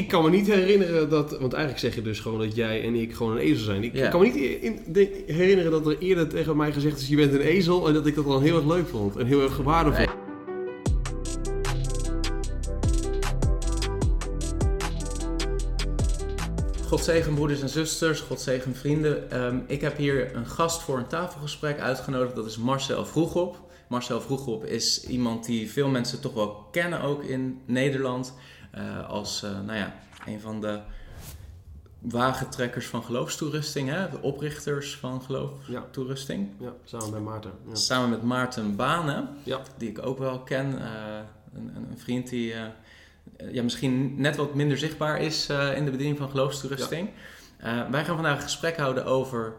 Ik kan me niet herinneren dat, want eigenlijk zeg je dus gewoon dat jij en ik gewoon een ezel zijn. Ik Ja. kan me niet in, de- herinneren dat er eerder tegen mij gezegd is: je bent een ezel. En dat ik dat dan heel erg leuk vond en heel erg waardevol. Nee. God zegen broeders en zusters, God zegen vrienden. Ehm, ik heb hier een gast voor een tafelgesprek uitgenodigd. Dat is Marcel Vroegop. Marcel Vroegop is iemand die veel mensen toch wel kennen ook in Nederland. Eh, als eh, nou ja, een van de wagentrekkers van geloofstoerusting. Hè? De oprichters van geloofstoerusting. Ja, samen met Maarten. Ja. Samen met Maarten Banen, Ja. die ik ook wel ken. eh, een, een, vriend die ja, misschien net wat minder zichtbaar is in de bediening van geloofstoerusting. Wij gaan vandaag een gesprek houden over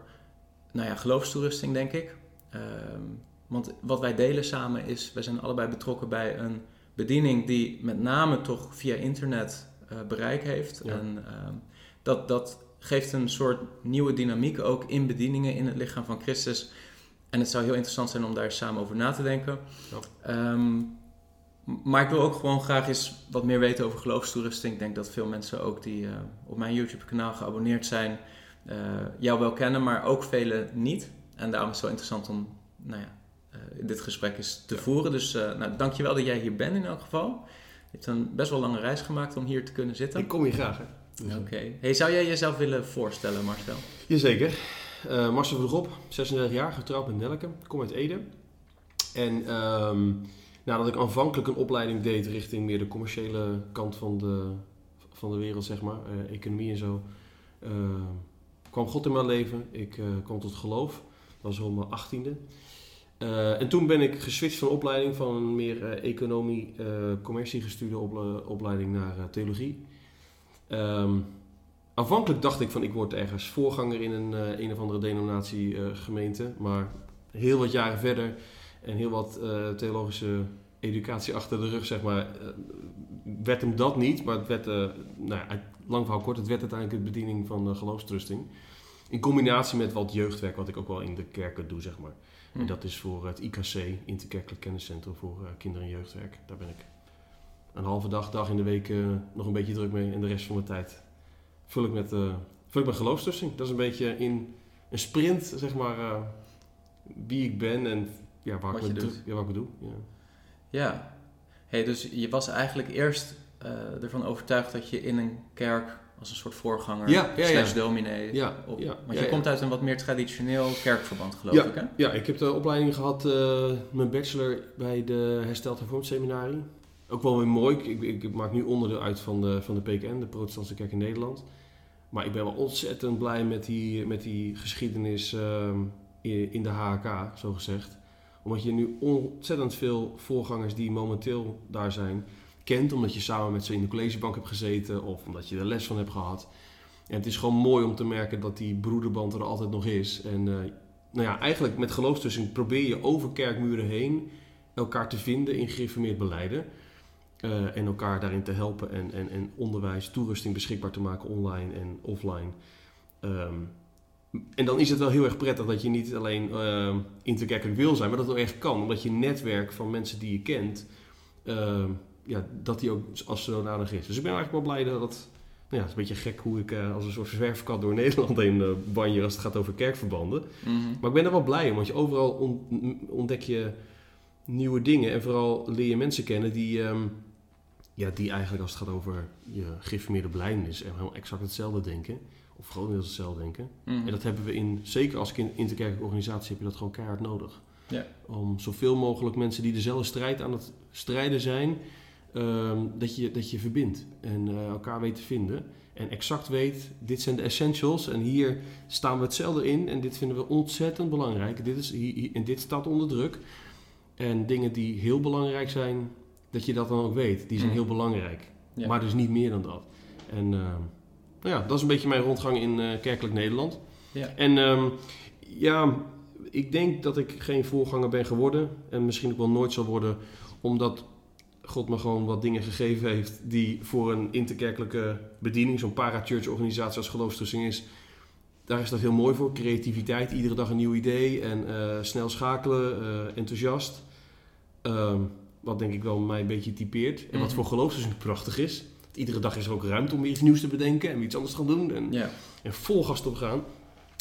nou ja, geloofstoerusting, denk ik. Ehm, want wat wij delen samen is, wij zijn allebei betrokken bij een bediening die met name toch via internet eh, bereik heeft. Ja. En ehm, dat, dat geeft een soort nieuwe dynamiek ook in bedieningen in het lichaam van Christus. En het zou heel interessant zijn om daar samen over na te denken. Ja. Ehm, maar ik wil ook gewoon graag eens wat meer weten over geloofstoerusting. Ik denk dat veel mensen ook die eh, op mijn YouTube-kanaal geabonneerd zijn, eh, jou wel kennen, maar ook velen niet. En daarom is het wel interessant om nou ja, dit gesprek eens te voeren. Dus uh, nou, dankjewel dat jij hier bent in elk geval. Je hebt een best wel lange reis gemaakt om hier te kunnen zitten. Ik kom hier graag, hè? Dus, Oké. Hey, zou jij jezelf willen voorstellen, Marcel? Jazeker. Eh Marcel Vroegop, 36 jaar, getrouwd met Nelke. Ik kom uit Ede. En ehm, nadat ik aanvankelijk een opleiding deed richting meer de commerciële kant van de, van de wereld, zeg maar, eh, economie en zo, eh, kwam God in mijn leven. Ik eh, kwam tot geloof. Dat was rond mijn achttiende. Eh, en toen ben ik geswitcht van opleiding van een meer eh, economie, eh commercie gestuurde ople- opleiding naar theologie. Ehm, aanvankelijk dacht ik van ik word ergens voorganger in een, een of andere denominatie gemeente. Maar heel wat jaren verder en heel wat theologische educatie achter de rug, zeg maar, werd hem dat niet. Maar het werd, nou ja, lang verhaal kort, het werd uiteindelijk de bediening van geloofstrusting. In combinatie met wat jeugdwerk, wat ik ook wel in de kerken doe, zeg maar. Hm. En dat is voor het IKC, Interkerkelijk Kenniscentrum voor eh, Kinder- en Jeugdwerk. Daar ben ik een halve dag, dag in de week eh, nog een beetje druk mee. En de rest van mijn tijd vul ik met, eh vul ik met geloofstussing. Dat is een beetje in een sprint, zeg maar, wie ik ben en ja, waar, Wat ik je me doet. druk- ja, ik doe. Ja. Ja. Hey, dus je was eigenlijk eerst ervan overtuigd dat je in een kerk als een soort voorganger Ja, ja, slash dominee... Ja, op, want je komt uit een wat meer traditioneel kerkverband, geloof ik, hè? Ja, ik heb de opleiding gehad, eh, mijn bachelor bij de Hersteld Hervormd Seminarie. Ook wel weer mooi. Ik, ik, ik maak nu onderdeel uit van de, van de PKN, de Protestantse Kerk in Nederland. Maar ik ben wel ontzettend blij met die, met die geschiedenis ehm, in, de HHK, zo gezegd. Omdat je nu ontzettend veel voorgangers die momenteel daar zijn, kent. Omdat je samen met ze in de collegebank hebt gezeten of omdat je er les van hebt gehad. En het is gewoon mooi om te merken dat die broederband er altijd nog is. En eh, nou ja, eigenlijk met geloofstussing probeer je over kerkmuren heen elkaar te vinden in gereformeerd beleiden. Eh, en elkaar daarin te helpen en, en, en onderwijs, toerusting beschikbaar te maken online en offline. Ehm, en dan is het wel heel erg prettig dat je niet alleen ehm interkerkelijk wil zijn, maar dat het ook echt kan. Omdat je netwerk van mensen die je kent, ehm, ja, dat die ook als zodanig is. Dus ik ben eigenlijk wel blij dat dat... Nou ja, het is een beetje gek hoe ik eh, als een soort zwerfkat door Nederland heen eh banjer als het gaat over kerkverbanden. Mhm. Maar ik ben er wel blij om, want je overal on- ontdek je nieuwe dingen. En vooral leer je mensen kennen die, ehm, ja, die eigenlijk als het gaat over je gereformeerde blijdenis... en helemaal exact hetzelfde denken. Of grotendeels hetzelfde denken. Mhm. En dat hebben we in, zeker als interkerkelijke organisatie, heb je dat gewoon keihard nodig. Ja. Om zoveel mogelijk mensen die dezelfde strijd aan het strijden zijn, ehm, dat, je, dat je verbindt. En eh, elkaar weet te vinden. En exact weet, dit zijn de essentials en hier staan we hetzelfde in. En dit vinden we ontzettend belangrijk. Dit is, hier, hier- en dit staat onder druk. En dingen die heel belangrijk zijn, dat je dat dan ook weet. Die zijn Mm. heel belangrijk. Ja. Maar dus niet meer dan dat. En ehm, nou ja, dat is een beetje mijn rondgang in eh, kerkelijk Nederland. Ja. En ehm, ja, ik denk dat ik geen voorganger ben geworden. En misschien ook wel nooit zal worden. Omdat God me gewoon wat dingen gegeven heeft die voor een interkerkelijke bediening, zo'n para-church organisatie als geloofstoetsing is, daar is dat heel mooi voor. Creativiteit, iedere dag een nieuw idee en eh, snel schakelen, eh, enthousiast. Ehm, wat denk ik wel mij een beetje typeert. En wat Mhm. voor geloofstoetsing prachtig is. Iedere dag is er ook ruimte om weer iets nieuws te bedenken en iets anders te gaan doen. En, Ja. en vol gas op gaan.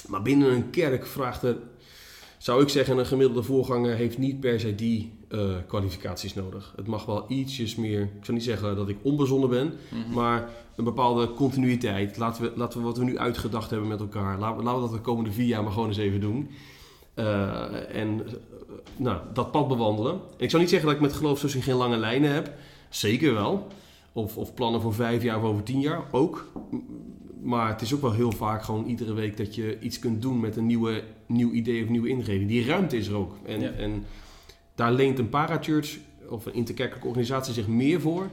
Maar binnen een kerk vraagt er, zou ik zeggen, een gemiddelde voorganger heeft niet per se die eh, kwalificaties nodig. Het mag wel ietsjes meer, ik zou niet zeggen dat ik onbezonnen ben, Mhm. maar een bepaalde continuïteit. Laten we, laten we wat we nu uitgedacht hebben met elkaar, laten we, laten we dat de komende vier jaar maar gewoon eens even doen. Eh, en eh, nou, dat pad bewandelen. En ik zou niet zeggen dat ik met geloofszussing geen lange lijnen heb. Zeker wel. Of, of plannen voor vijf jaar of over tien jaar, ook. Maar het is ook wel heel vaak gewoon iedere week dat je iets kunt doen met een nieuwe, nieuw idee of nieuwe ingeving. Die ruimte is er ook. En, Ja. en daar leent een parachurch of een interkerkelijke organisatie zich meer voor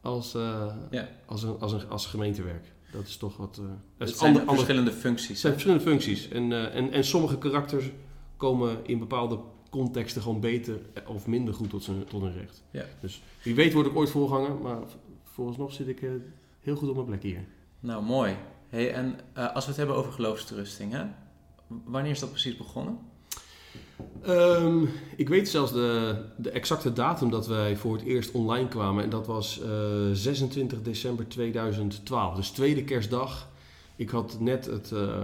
als, eh, Ja. als, een, als, een, als gemeentewerk. Dat is toch wat... eh, dat Het zijn ander, ander, verschillende het functies. zijn hè? verschillende functies. En, eh, en, en sommige karakters komen in bepaalde contexten gewoon beter of minder goed tot, zijn, tot hun recht. Ja. Dus wie weet word ik ooit voorganger, maar vooralsnog zit ik heel goed op mijn plek hier. Nou, mooi. Hey, en eh, als we het hebben over geloofsterusting, hè? wanneer is dat precies begonnen? Ehm, ik weet zelfs de, de exacte datum dat wij voor het eerst online kwamen. En dat was eh, 26 december 2012. Dus tweede kerstdag. Ik had net het, eh,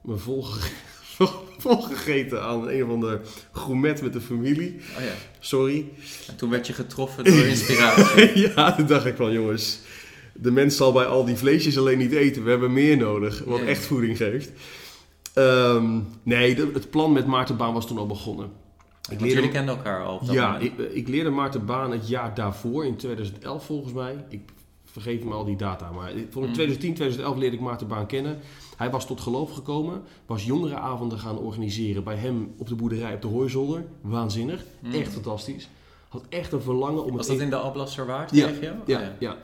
me volge- volgegeten aan een of ander gourmet met de familie. Oh ja. Sorry. En toen werd je getroffen door inspiratie. ja, toen dacht ik van jongens, de mens zal bij al die vleesjes alleen niet eten. We hebben meer nodig, wat Ja. echt voeding geeft. Ehm, nee, de- het plan met Maarten Baan was toen al begonnen. Ik leerde, jullie kenden elkaar al ja, ik, ik leerde Maarten Baan het jaar daarvoor, in 2011 volgens mij. Ik vergeet me al die data, maar Mm. 2010, 2011 leerde ik Maarten Baan kennen. Hij was tot geloof gekomen, was jongerenavonden gaan organiseren bij hem op de boerderij op de Hooizolder. Waanzinnig, Hmm. echt fantastisch. Had echt een verlangen om Was het dat in de Alblasserwaard Ja, regio? Oh, ja, ja.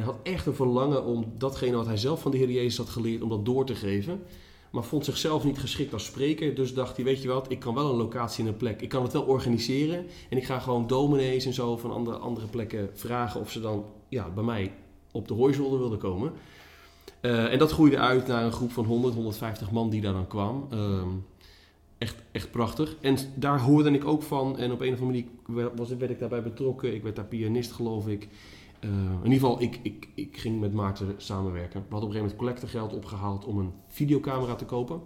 En had echt een verlangen om datgene wat hij zelf van de Heer Jezus had geleerd, om dat door te geven. Maar vond zichzelf niet geschikt als spreker. Dus dacht hij, weet je wat, ik kan wel een locatie en een plek. Ik kan het wel organiseren. En ik ga gewoon dominees en zo van andere, andere plekken vragen of ze dan ja, bij mij op de hooizolder wilden komen. Eh, en dat groeide uit naar een groep van 100, 150 man die daar dan kwam. Ehm, echt, echt prachtig. En daar hoorde ik ook van. En op een of andere manier was, werd ik daarbij betrokken. Ik werd daar pianist, geloof ik. Eh, in ieder geval, ik, ik, ik ging met Maarten samenwerken. We hadden op een gegeven moment collectegeld opgehaald om een videocamera te kopen.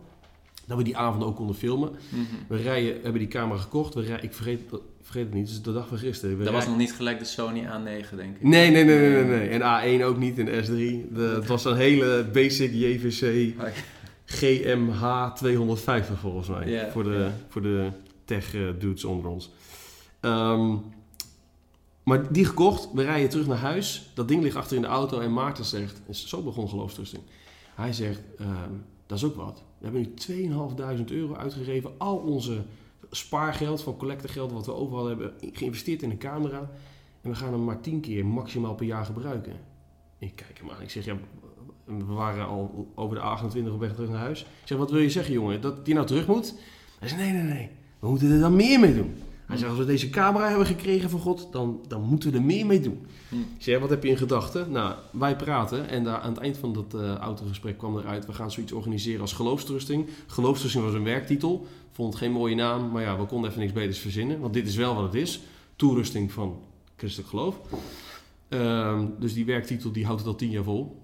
Dat we die avond ook konden filmen. Mhm. We rijden, hebben die camera gekocht. We ik vergeet, vergeet het niet, het is de dag van gisteren. We Dat was nog niet gelijk de Sony A9, denk ik. Nee, nee, nee, nee, nee, nee. En A1 ook niet, en S3. De, het was een hele basic JVC GMH 250 volgens mij. Voor, de, voor de tech eh, dudes onder ons. Ehm, maar die gekocht, we rijden terug naar huis. Dat ding ligt achter in de auto en Maarten zegt, en zo begon geloofstrusting. Hij zegt, ehm, dat is ook wat. We hebben nu 2.500 euro uitgegeven. Al onze spaargeld van collectegeld wat we overal hebben geïnvesteerd in een camera. En we gaan hem maar 10 keer maximaal per jaar gebruiken. Ik kijk hem aan. Ik zeg, ja, we waren al over de 28 op weg terug naar huis. Ik zeg, wat wil je zeggen, jongen? Dat die nou terug moet? Hij zei, nee, nee, nee. We moeten er dan meer mee doen. Hij zegt, als we deze camera hebben gekregen van God, dan, dan moeten we er meer mee doen. Hm. Ik zeg, wat heb je in gedachten? Nou, wij praten en daar, aan het eind van dat eh, autogesprek kwam eruit... we gaan zoiets organiseren als geloofstrusting. Geloofstrusting was een werktitel. Vond geen mooie naam, maar ja, we konden even niks beters verzinnen. Want dit is wel wat het is. Toerusting van christelijk geloof. Ehm, dus die werktitel die houdt het al tien jaar vol.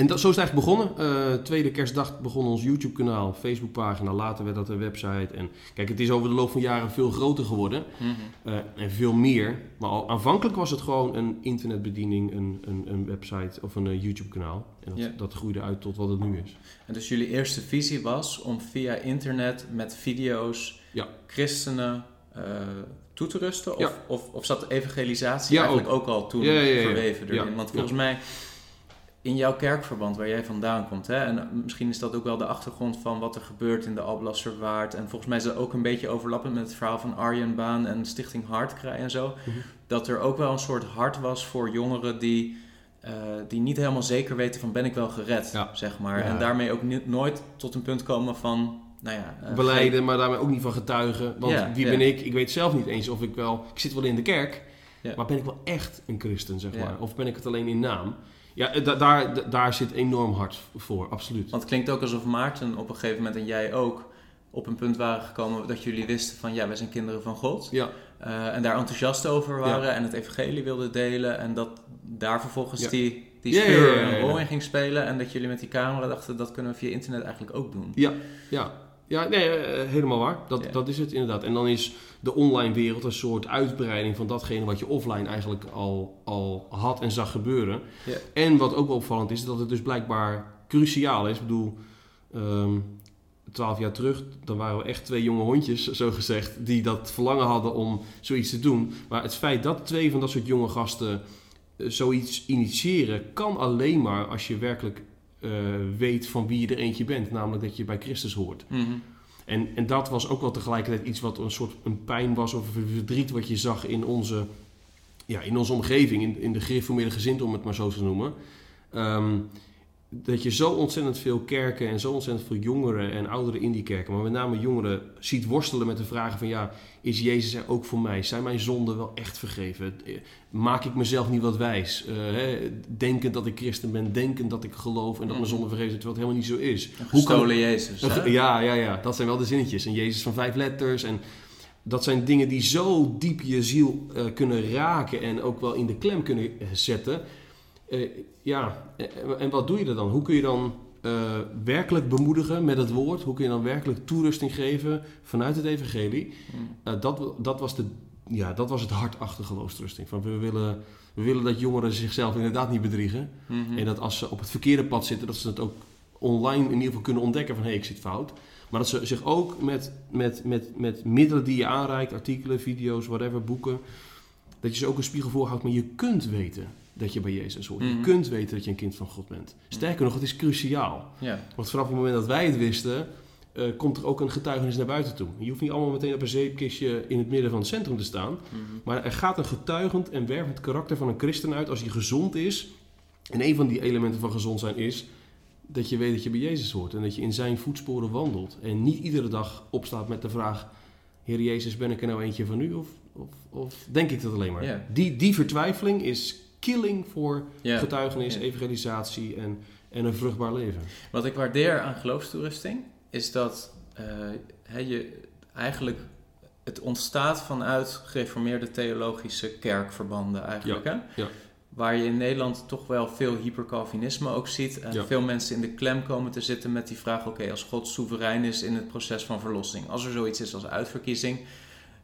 En dat, zo is het eigenlijk begonnen. Eh, tweede kerstdag begon ons YouTube-kanaal, Facebookpagina. Later werd dat een website. En kijk, het is over de loop van jaren veel groter geworden. Mhm. eh, en veel meer. Maar al aanvankelijk was het gewoon een internetbediening, een, een, een website of een eh, YouTube-kanaal. En dat, dat groeide uit tot wat het nu is. En dus jullie eerste visie was om via internet met video's Ja. christenen toe te rusten? Of, Ja. of, of zat de evangelisatie Ja, eigenlijk ook, al toen Ja, ja, ja, ja. verweven erin? Want volgens mij, in jouw kerkverband waar jij vandaan komt, hè, en misschien is dat ook wel de achtergrond van wat er gebeurt in de Alblasserwaard. En volgens mij is dat ook een beetje overlappend met het verhaal van Arjen Baan en Stichting Hartkrij en zo. Mhm. Dat er ook wel een soort hart was voor jongeren die, eh, die niet helemaal zeker weten van ben ik wel gered, Ja. zeg maar. Ja. En daarmee ook nooit tot een punt komen van, nou ja... eh, Beleiden, maar daarmee ook niet van getuigen. Want wie ben ik? Ik weet zelf niet eens of ik wel... Ik zit wel in de kerk, maar ben ik wel echt een christen, zeg maar? Of ben ik het alleen in naam? Ja, eh, da- daar, da- daar zit enorm hard voor, absoluut. Want het klinkt ook alsof Maarten op een gegeven moment en jij ook op een punt waren gekomen dat jullie wisten van ja, wij zijn kinderen van God. Ja, eh, en daar enthousiast over waren en het evangelie wilden delen. En dat daar vervolgens die, die ja. een rol in ging spelen. En dat jullie met die camera dachten, dat kunnen we via internet eigenlijk ook doen. Ja, ja. Ja, nee, eh, helemaal waar. Dat, Ja. dat is het inderdaad. En dan is de online wereld een soort uitbreiding van datgene wat je offline eigenlijk al, al had en zag gebeuren. Ja. En wat ook wel opvallend is, dat het dus blijkbaar cruciaal is. Ik bedoel, ehm, twaalf jaar terug, dan waren we echt twee jonge hondjes, zo gezegd, die dat verlangen hadden om zoiets te doen. Maar het feit dat twee van dat soort jonge gasten eh, zoiets initiëren, kan alleen maar als je werkelijk eh, weet van wie je er eentje bent. Namelijk dat je bij Christus hoort. Mhm. En, en dat was ook wel tegelijkertijd iets wat een soort een pijn was of een verdriet wat je zag in onze, ja, in onze omgeving, in, in de gereformeerde gezin, om het maar zo te noemen. Ehm, dat je zo ontzettend veel kerken en zo ontzettend veel jongeren en ouderen in die kerken, maar met name jongeren, ziet worstelen met de vragen van ja, is Jezus er ook voor mij? Zijn mijn zonden wel echt vergeven? Maak ik mezelf niet wat wijs? Eh, hè, denkend dat ik christen ben, denkend dat ik geloof en dat mijn Mhm. zonden vergeven zijn, terwijl het helemaal niet zo is. Een Hoe kan- Jezus. hè? ja, ja, ja, dat zijn wel de zinnetjes. En Jezus van vijf letters. En dat zijn dingen die zo diep je ziel eh, kunnen raken en ook wel in de klem kunnen zetten. Eh, ja, eh, en wat doe je er dan? Hoe kun je dan eh, werkelijk bemoedigen met het woord? Hoe kun je dan werkelijk toerusting geven vanuit het evangelie? Eh, dat, dat, was de, ja, dat was het hart achter geloofstrusting. Van we, willen, we willen dat jongeren zichzelf inderdaad niet bedriegen. Mhm. En dat als ze op het verkeerde pad zitten, dat ze het ook online in ieder geval kunnen ontdekken van hé, ik zit fout. Maar dat ze zich ook met, met, met, met middelen die je aanreikt, artikelen, video's, whatever, boeken, dat je ze ook een spiegel voorhoudt. Maar je kunt weten dat je bij Jezus hoort. Je Mhm. kunt weten dat je een kind van God bent. Sterker nog, het is cruciaal. Want vanaf het moment dat wij het wisten, eh, komt er ook een getuigenis naar buiten toe. Je hoeft niet allemaal meteen op een zeepkistje in het midden van het centrum te staan. Mhm. Maar er gaat een getuigend en wervend karakter van een christen uit als hij gezond is. En een van die elementen van gezond zijn is dat je weet dat je bij Jezus hoort en dat je in zijn voetsporen wandelt. En niet iedere dag opstaat met de vraag: Heer Jezus, ben ik er nou eentje van u? Of, of, of denk ik dat alleen maar? Die, die vertwijfeling is killing voor Ja. getuigenis, Ja. evangelisatie en, en een vruchtbaar leven. Wat ik waardeer aan geloofstoerusting is dat eh, je eigenlijk het ontstaat vanuit gereformeerde theologische kerkverbanden eigenlijk. hè? ja. Waar je in Nederland toch wel veel hypercalvinisme ook ziet. En veel mensen in de klem komen te zitten met die vraag: oké, als God soeverein is in het proces van verlossing, als er zoiets is als uitverkiezing,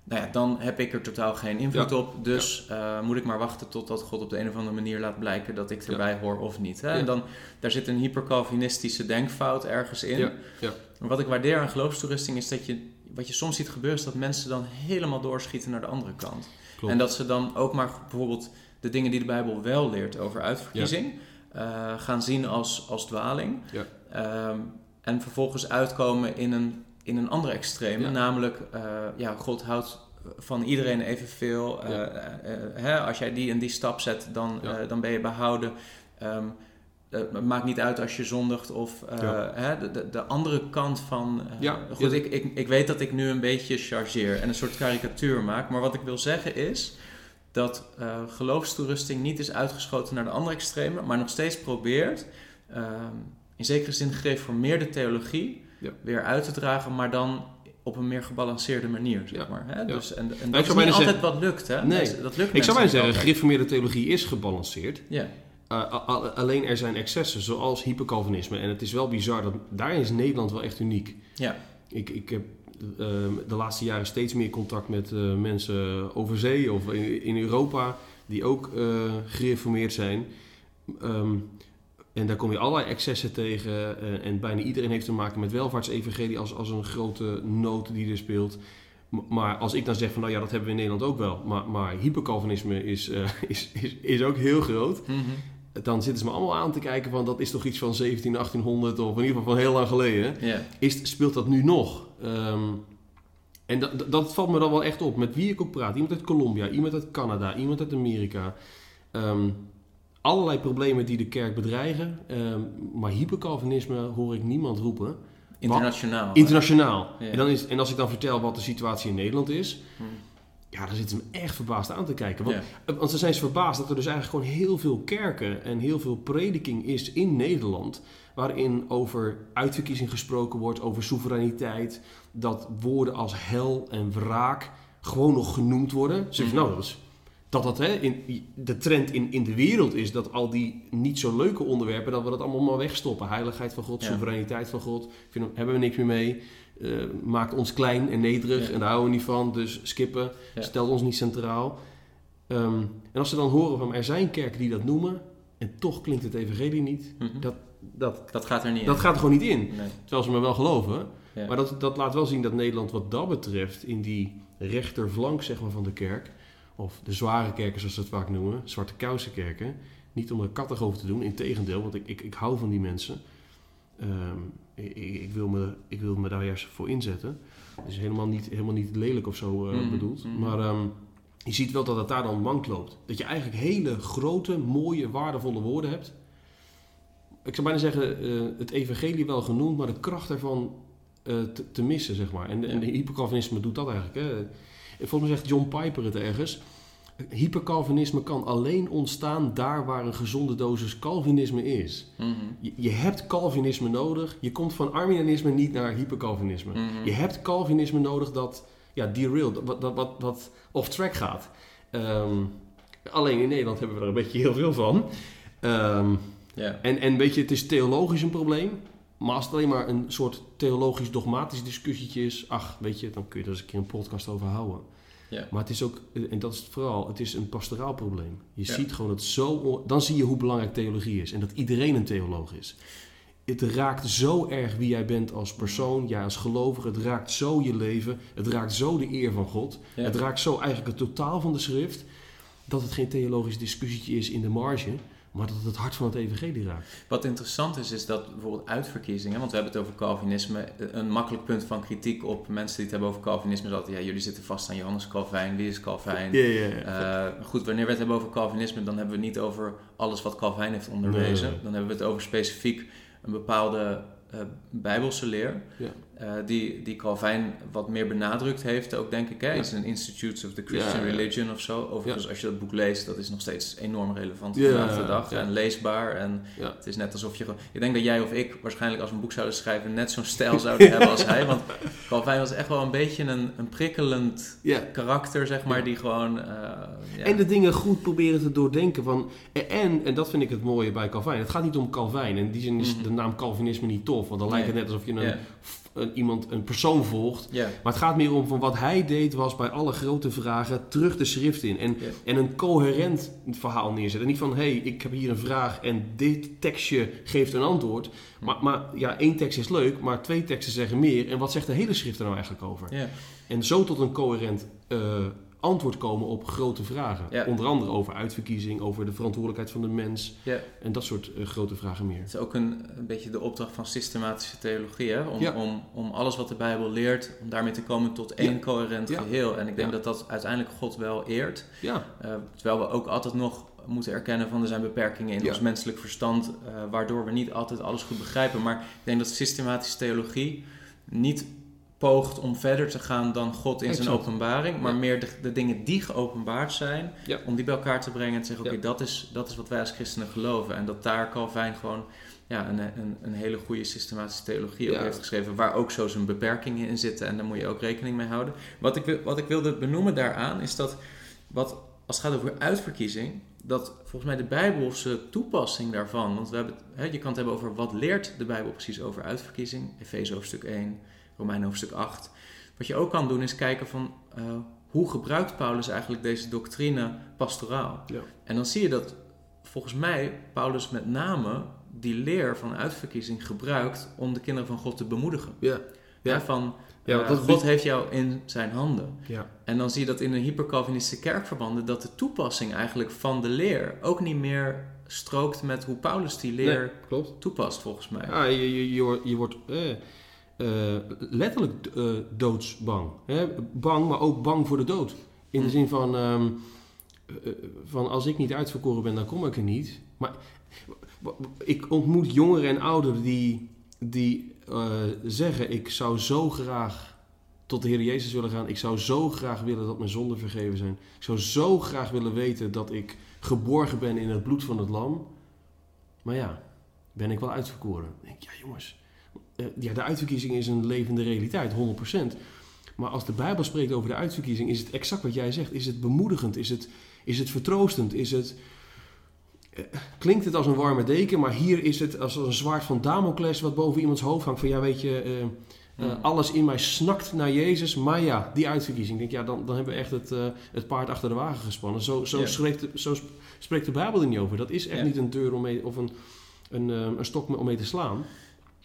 nou ja, dan heb ik er totaal geen invloed Ja. op. Dus eh, moet ik maar wachten totdat God op de een of andere manier laat blijken dat ik erbij hoor of niet. Hè? En dan, daar zit een hypercalvinistische denkfout ergens in. Ja, ja. Maar wat ik waardeer aan geloofstoerusting is dat je, wat je soms ziet gebeuren, is dat mensen dan helemaal doorschieten naar de andere kant. Klopt. En dat ze dan ook maar bijvoorbeeld de dingen die de Bijbel wel leert over uitverkiezing, eh, gaan zien als, als dwaling. Ja. Ehm, en vervolgens uitkomen in een, in een andere extreem. Ja. Namelijk, eh, ja, God houdt van iedereen evenveel. Ja. hè, als jij die en die stap zet, dan, Ja. dan ben je behouden. Ehm, eh, het maakt niet uit als je zondigt of hè, de, de, de andere kant van... Ja, goed, ik, ik, ik weet dat ik nu een beetje chargeer en een soort karikatuur maak. Maar wat ik wil zeggen is dat geloofstoerusting niet is uitgeschoten naar de andere extreme, maar nog steeds probeert ehm, in zekere zin gereformeerde theologie Ja. weer uit te dragen, maar dan op een meer gebalanceerde manier, zeg maar. Hè? Dus, en, en ik dat is niet altijd wat lukt, hè? Nee. Dat lukt Ik mensen zou bijna zeggen, gereformeerde theologie is gebalanceerd. Ja, Uh, a- alleen er zijn excessen, zoals hypercalvinisme. En het is wel bizar, dat, daarin is Nederland wel echt uniek. ja. Ik, ik heb uh, de laatste jaren steeds meer contact met uh, mensen over zee of in, in Europa die ook uh, gereformeerd zijn. Um, en daar kom je allerlei excessen tegen. Uh, en bijna iedereen heeft te maken met welvaartsevangelie als, als een grote nood die er speelt. Maar als ik dan zeg van nou ja, dat hebben we in Nederland ook wel. Maar, maar hypercalvinisme is, uh, is, is, is ook heel groot. Mhm. Dan zitten ze me allemaal aan te kijken van dat is toch iets van 17, 1800 of in ieder geval van heel lang geleden. Is, speelt dat nu nog? Um, en dat, dat, dat valt me dan wel echt op. Met wie ik ook praat. Iemand uit Colombia, iemand uit Canada, iemand uit Amerika. Um, allerlei problemen die de kerk bedreigen. Um, maar hypercalvinisme hoor ik niemand roepen. Internationaal. Wat, internationaal. Ja. En, dan is, en als ik dan vertel wat de situatie in Nederland is... Hmm. Ja, dan zitten ze me echt verbaasd aan te kijken. Want, Ja. want ze zijn ze verbaasd dat er dus eigenlijk gewoon heel veel kerken... en heel veel prediking is in Nederland... waarin over uitverkiezing gesproken wordt, over soevereiniteit... dat woorden als hel en wraak gewoon nog genoemd worden. Zeg Mhm. nou, dat is dat dat hè, in, de trend in, in de wereld is dat al die niet zo leuke onderwerpen, dat we dat allemaal maar wegstoppen. Heiligheid van God, Ja. soevereiniteit van God, vinden, hebben we niks meer mee. Eh, maakt ons klein en nederig Ja. en daar houden we niet van, dus skippen. Ja. Stelt ons niet centraal. Ehm, en als ze dan horen van er zijn kerken die dat noemen en toch klinkt het evangelie niet, dat, dat, Dat gaat er niet dat in. gaat er gewoon niet in. Nee. Terwijl ze me wel geloven. Maar dat, dat laat wel zien dat Nederland wat dat betreft in die rechterflank zeg maar, van de kerk, of de zware kerken zoals ze het vaak noemen, zwarte kousenkerken, niet om er kattig over te doen, integendeel, want ik, ik, ik hou van die mensen. Ehm, ik, wil me, ik wil me daar juist voor inzetten. Het is helemaal niet, helemaal niet lelijk of zo eh, Mhm, bedoeld. mhm. Maar ehm, je ziet wel dat het daar dan mank loopt. Dat je eigenlijk hele grote, mooie, waardevolle woorden hebt. Ik zou bijna zeggen, eh, het evangelie wel genoemd, maar de kracht ervan eh, te, te missen, zeg maar. En, de- en de hypercalvinisme doet dat eigenlijk. Hè. Volgens mij zegt John Piper het ergens. Hypercalvinisme kan alleen ontstaan daar waar een gezonde dosis Calvinisme is. Mhm. Je, je hebt Calvinisme nodig. Je komt van Arminianisme niet naar hypercalvinisme. Mhm. Je hebt Calvinisme nodig dat ja, derailed, wat, dat, wat, wat off track gaat. Ehm, alleen in Nederland hebben we er een beetje heel veel van. Ehm, en, en weet je, het is theologisch een probleem. Maar als het alleen maar een soort theologisch dogmatisch discussietje is, ach, weet je, dan kun je er eens een keer een podcast over houden. Ja. Maar het is ook, en dat is het vooral, het is een pastoraal probleem. Je Ja. ziet gewoon dat zo, dan zie je hoe belangrijk theologie is en dat iedereen een theoloog is. Het raakt zo erg wie jij bent als persoon, jij als gelovige. Het raakt zo je leven. Het raakt zo de eer van God. Ja. Het raakt zo eigenlijk het totaal van de schrift. Dat het geen theologisch discussietje is in de marge. Maar dat het het hart van het evangelie raakt. Wat interessant is, is dat bijvoorbeeld uitverkiezingen, want we hebben het over Calvinisme, een makkelijk punt van kritiek op mensen die het hebben over Calvinisme is altijd, ja, jullie zitten vast aan Johannes Calvijn, wie is Calvijn? Ja, ja, ja. Eh, goed, wanneer we het hebben over Calvinisme, dan hebben we het niet over alles wat Calvijn heeft onderwezen. Nee. Dan hebben we het over specifiek een bepaalde eh, bijbelse leer, Ja. Eh, die, die Calvijn wat meer benadrukt heeft, ook denk ik. Hè? Ja. Is een Institutes of the Christian Ja, ja. Religion of zo. Overigens, als je dat boek leest, dat is nog steeds enorm relevant Ja, vandaag de dag en leesbaar. En het is net alsof je... Ik denk dat jij of ik waarschijnlijk als we een boek zouden schrijven net zo'n stijl zouden hebben als hij. Want Calvijn was echt wel een beetje een, een prikkelend karakter, zeg maar, die gewoon... eh. En de dingen goed proberen te doordenken. Van, en, en dat vind ik het mooie bij Calvijn. Het gaat niet om Calvijn. In die zin is Mhm. de naam Calvinisme niet tof. Want dan lijkt het net alsof je een. Een, iemand, een persoon volgt. Maar het gaat meer om van wat hij deed was bij alle grote vragen terug de schrift in. En, en een coherent verhaal neerzetten. Niet van, hé, hey, ik heb hier een vraag en dit tekstje geeft een antwoord. Maar, maar ja, één tekst is leuk, maar twee teksten zeggen meer. En wat zegt de hele schrift er nou eigenlijk over? En zo tot een coherent eh, antwoord komen op grote vragen. Ja. Onder andere over uitverkiezing, over de verantwoordelijkheid van de mens. Ja. En dat soort eh, grote vragen meer. Het is ook een, een beetje de opdracht van systematische theologie, hè? Om, Ja. om, om alles wat de Bijbel leert, om daarmee te komen tot één coherent geheel. En ik denk dat dat uiteindelijk God wel eert. Ja, Eh, terwijl we ook altijd nog moeten erkennen van er zijn beperkingen in ons menselijk verstand, eh, waardoor we niet altijd alles goed begrijpen. Maar ik denk dat systematische theologie niet poogt om verder te gaan dan God in zijn openbaring, maar Ja. meer de, de dingen die geopenbaard zijn, Ja. om die bij elkaar te brengen en te zeggen, oké, dat, is, dat is wat wij als christenen geloven. En dat daar Calvijn gewoon ja, een, een, een hele goede systematische theologie ook heeft geschreven, waar ook zo zijn beperkingen in zitten en daar moet je ook rekening mee houden. Wat ik, wat ik wilde benoemen daaraan is dat, wat, als het gaat over uitverkiezing, dat volgens mij de Bijbelse toepassing daarvan, want we hebben, je kan het hebben over wat leert de Bijbel precies over uitverkiezing, Efeze hoofdstuk 1, Romein hoofdstuk 8. Wat je ook kan doen is kijken van eh, hoe gebruikt Paulus eigenlijk deze doctrine pastoraal. Ja. En dan zie je dat volgens mij Paulus met name die leer van uitverkiezing gebruikt om de kinderen van God te bemoedigen. ja, Ja. Ja, van Ja, eh, want dat God heeft jou in zijn handen. ja. En dan zie je dat in de hypercalvinistische kerkverbanden dat de toepassing eigenlijk van de leer ook niet meer strookt met hoe Paulus die leer Nee, klopt. toepast volgens mij. Ja, je, je, je wordt, je wordt eh, eh, letterlijk eh, doodsbang. Hè? Bang, maar ook bang voor de dood. In de Hm. zin van, ehm, eh, van als ik niet uitverkoren ben, dan kom ik er niet. Maar ik ontmoet jongeren en ouderen die, die zeggen, ik zou zo graag tot de Heer Jezus willen gaan. Ik zou zo graag willen dat mijn zonden vergeven zijn. Ik zou zo graag willen weten dat ik geborgen ben in het bloed van het lam. Maar ja, ben ik wel uitverkoren? Dan denk ik, ja jongens, ja, de uitverkiezing is een levende realiteit, 100%. Maar als de Bijbel spreekt over de uitverkiezing, is het exact wat jij zegt. Is het bemoedigend? Is het, is het vertroostend? Is het, eh, klinkt het als een warme deken, maar hier is het als een zwaard van Damocles wat boven iemands hoofd hangt. Van ja, weet je, eh, eh, Mm. alles in mij snakt naar Jezus. Maar ja, die uitverkiezing. Ik denk, ja, dan, dan hebben we echt het, eh, het paard achter de wagen gespannen. Zo, zo, Ja. spreekt, de- zo sp- spreekt de Bijbel er niet over. Dat is echt Ja. niet een deur om mee, of een, een, eh, een stok om mee te slaan.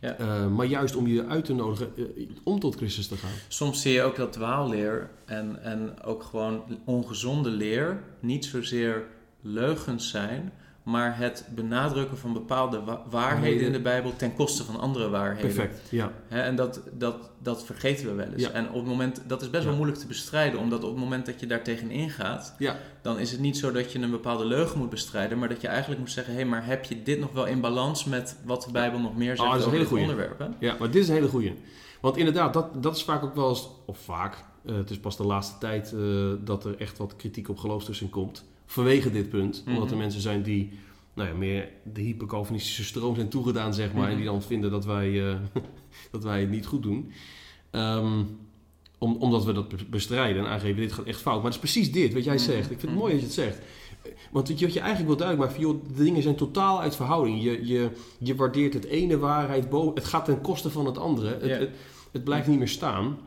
Ja. Eh, maar juist om je uit te nodigen eh, om tot Christus te gaan. Soms zie je ook dat dwaalleer en, en ook gewoon ongezonde leer niet zozeer leugens zijn, maar het benadrukken van bepaalde wa- waarheden in de Bijbel ten koste van andere waarheden. Perfect, ja. En dat, dat, dat vergeten we wel eens. Ja. En op het moment, dat is best wel moeilijk te bestrijden, omdat op het moment dat je daar tegenin gaat, Ja. dan is het niet zo dat je een bepaalde leugen moet bestrijden, maar dat je eigenlijk moet zeggen: hé, hey, maar heb je dit nog wel in balans met wat de Bijbel nog meer zegt Ah, dat is een over hele dit onderwerp? Hè? Ja, maar dit is een hele goeie. Want inderdaad, dat, dat is vaak ook wel eens, of vaak, eh, het is pas de laatste tijd eh, dat er echt wat kritiek op geloofstussen komt. Vanwege dit punt. Omdat er Mhm. mensen zijn die nou ja, meer de hypercalvinistische stroom zijn toegedaan, zeg maar. En die Mhm. dan vinden dat wij, eh, dat wij het niet goed doen. Ehm, om, omdat we dat be- bestrijden en aangeven, dit gaat echt fout. Maar het is precies dit, wat jij Mhm. zegt. Ik vind het mooi dat je het zegt. Want wat je wat je eigenlijk wil duidelijk maken, van, joh, de dingen zijn totaal uit verhouding. Je, je, je waardeert het ene waarheid boven, het gaat ten koste van het andere. Het, het, het blijft niet meer staan.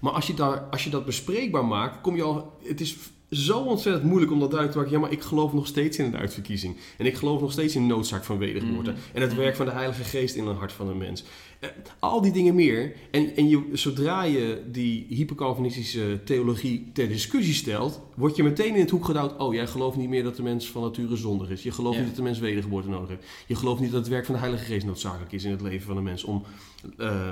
Maar als je, daar, als je dat bespreekbaar maakt, kom je al. Het is zo ontzettend moeilijk om dat duidelijk te maken. Ja, maar ik geloof nog steeds in een uitverkiezing. En ik geloof nog steeds in de noodzaak van wedergeboorte. Mhm. En het werk van de Heilige Geest in het hart van een mens. Eh, al die dingen meer. En, en je, zodra je die hypercalvinistische theologie ter discussie stelt, word je meteen in het hoek gedouwd. Oh, jij gelooft niet meer dat de mens van nature zondig is. Je gelooft Ja. niet dat de mens wedergeboorte nodig heeft. Je gelooft niet dat het werk van de Heilige Geest noodzakelijk is in het leven van een mens om eh,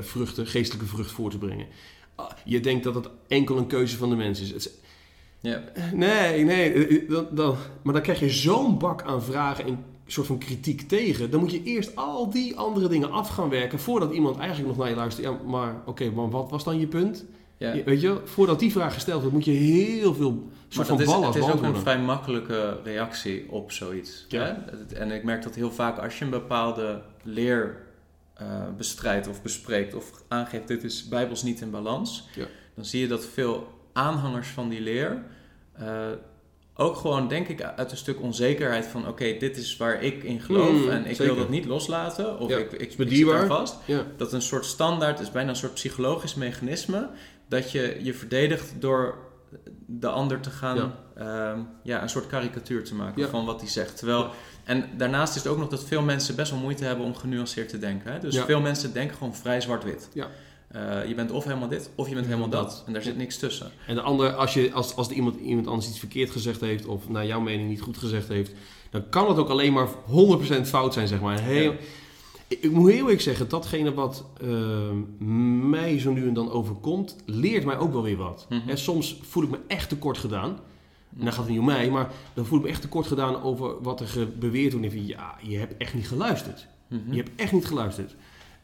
vruchten, geestelijke vrucht voor te brengen. Ah, Je denkt dat het enkel een keuze van de mens is. Het is- Ja. Nee, nee. eh, Dan, dan, maar dan krijg je zo'n bak aan vragen en een soort van kritiek tegen. Dan moet je eerst al die andere dingen af gaan werken voordat iemand eigenlijk nog naar je luistert. Ja, maar oké, maar wat was dan je punt? Ja. Je- Weet je, voordat die vraag gesteld wordt, moet je heel veel soort van is, ballen het is ook een vrij makkelijke reactie op zoiets. Ja. Hè? Het- En ik merk dat heel vaak als je een bepaalde leer eh, bestrijdt of bespreekt of aangeeft dit is bijbels niet in balans, Ja. dan zie je dat veel aanhangers van die leer eh, ook gewoon, denk ik, uit een stuk onzekerheid van oké, dit is waar ik in geloof Mm, en ik zeker. wil dat niet loslaten of Ja, ik, ik, ik zit daar vast. Ja. Dat een soort standaard is, bijna een soort psychologisch mechanisme. Dat je je verdedigt door de ander te gaan, Ja. ja. ja, een soort karikatuur te maken van wat hij zegt. Terwijl. En daarnaast is het ook nog dat veel mensen best wel moeite hebben om genuanceerd te denken. Hè? Dus veel mensen denken gewoon vrij zwart-wit. Ja. Eh, je bent of helemaal dit, of je bent helemaal Dat. En daar zit niks tussen. En de andere, als, je, als, als iemand, iemand anders iets verkeerd gezegd heeft, of naar jouw mening niet goed gezegd heeft, dan kan het ook alleen maar 100% fout zijn, zeg maar. Heel, Ja. ik, ik moet heel eerlijk zeggen, datgene wat eh, mij zo nu en dan overkomt, leert mij ook wel weer wat. Mhm. En soms voel ik me echt tekort gedaan. En dan gaat het niet om mij, maar dan voel ik me echt tekort gedaan over wat er beweerd wordt. En ik denk, ja, je hebt echt niet geluisterd. Mhm. Je hebt echt niet geluisterd.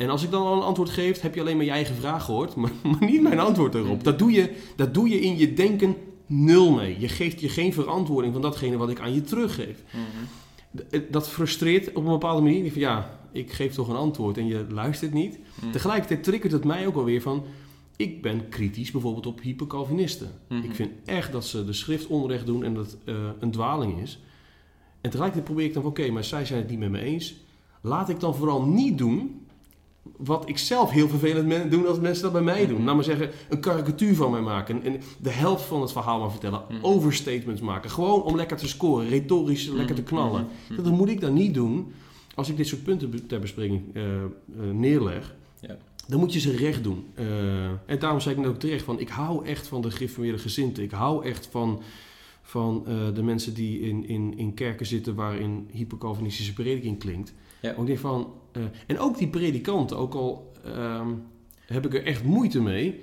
En als ik dan al een antwoord geef, heb je alleen maar je eigen vraag gehoord, maar, maar niet mijn antwoord erop. Dat doe, je, dat doe je in je denken nul mee. Je geeft je geen verantwoording van datgene wat ik aan je teruggeef. Mhm. D- Dat frustreert op een bepaalde manier. Van ja, ik geef toch een antwoord en je luistert niet. Mhm. Tegelijkertijd triggert het mij ook alweer van... Ik ben kritisch bijvoorbeeld op hypercalvinisten. Mhm. Ik vind echt dat ze de schrift onrecht doen en dat het eh, een dwaling is. En tegelijkertijd probeer ik dan van... Oké, maar zij zijn het niet met me eens. Laat ik dan vooral niet doen wat ik zelf heel vervelend doen als mensen dat bij mij doen. Mhm. Maar zeggen, een karikatuur van mij maken. En de helft van het verhaal maar vertellen. Mhm. Overstatements maken. Gewoon om lekker te scoren. Retorisch lekker te knallen. Mhm. Dat moet ik dan niet doen als ik dit soort punten ter bespreking eh, eh, neerleg. Ja. Dan moet je ze recht doen. Eh, en daarom zei ik net ook terecht van... ik hou echt van de gereformeerde gezinten. Ik hou echt van, van de mensen die in, in, in kerken zitten... waarin hypercalvinistische prediking klinkt. Ja. Ook denk van, eh, en ook die predikanten, ook al ehm, heb ik er echt moeite mee...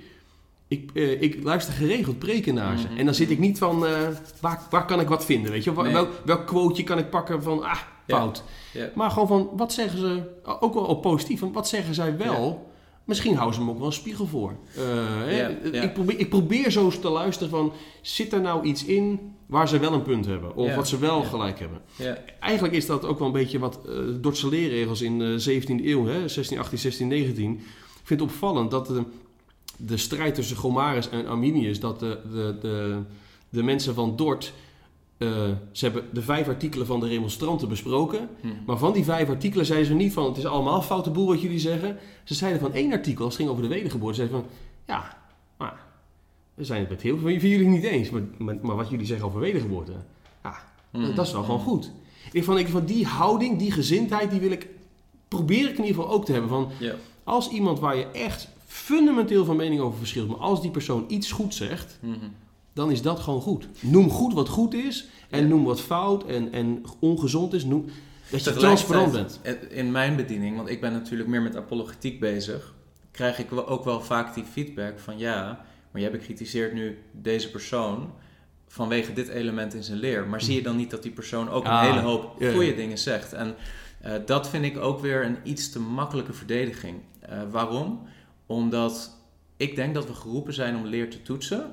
Ik, eh, ik luister geregeld preken naar ze. Mhm. En dan zit ik niet van, eh, waar, waar kan ik wat vinden? Weet je? Wel- Nee. Welk, welk quoteje kan ik pakken van, ah, fout. Ja. Maar gewoon van, wat zeggen ze, ook wel op positief, van wat zeggen zij wel? Misschien houden ze me ook wel een spiegel voor. Eh, ja. Ik, probeer, ik probeer zo te luisteren van, zit er nou iets in waar ze wel een punt hebben? Of wat ze wel gelijk hebben? Eigenlijk is dat ook wel een beetje wat uh, Dordtse leerregels in de 17e eeuw, hè, 16, 18, 16, 19. Ik vind het opvallend dat de, de strijd tussen Gomarus en Arminius, dat de, de, de, de mensen van Dort, eh, ze hebben de vijf artikelen van de remonstranten besproken, Hm. maar van die vijf artikelen zeiden ze niet van het is allemaal foute boel wat jullie zeggen. Ze zeiden van één artikel, als het ging over de wedergeboorte, zeiden van ja, maar we zijn het met heel veel van jullie niet eens, maar, maar, maar wat jullie zeggen over wedergeboorte, ja, Hm. dat is wel gewoon goed. Ik van, ik van die houding, die gezindheid, die wil ik, probeer ik in ieder geval ook te hebben. Van, als iemand waar je echt fundamenteel van mening over verschilt, maar als die persoon iets goed zegt. Dan is dat gewoon goed. Noem goed wat goed is en Ja. noem wat fout en, en ongezond is. Noem, dat je transparant bent. In mijn bediening, want ik ben natuurlijk meer met apologetiek bezig, krijg ik ook wel vaak die feedback van ja, maar jij bekritiseert nu deze persoon vanwege dit element in zijn leer. Maar zie je dan niet dat die persoon ook Ah, een hele hoop ja. goede dingen zegt? En eh, dat vind ik ook weer een iets te makkelijke verdediging. Eh, waarom? Omdat ik denk dat we geroepen zijn om leer te toetsen.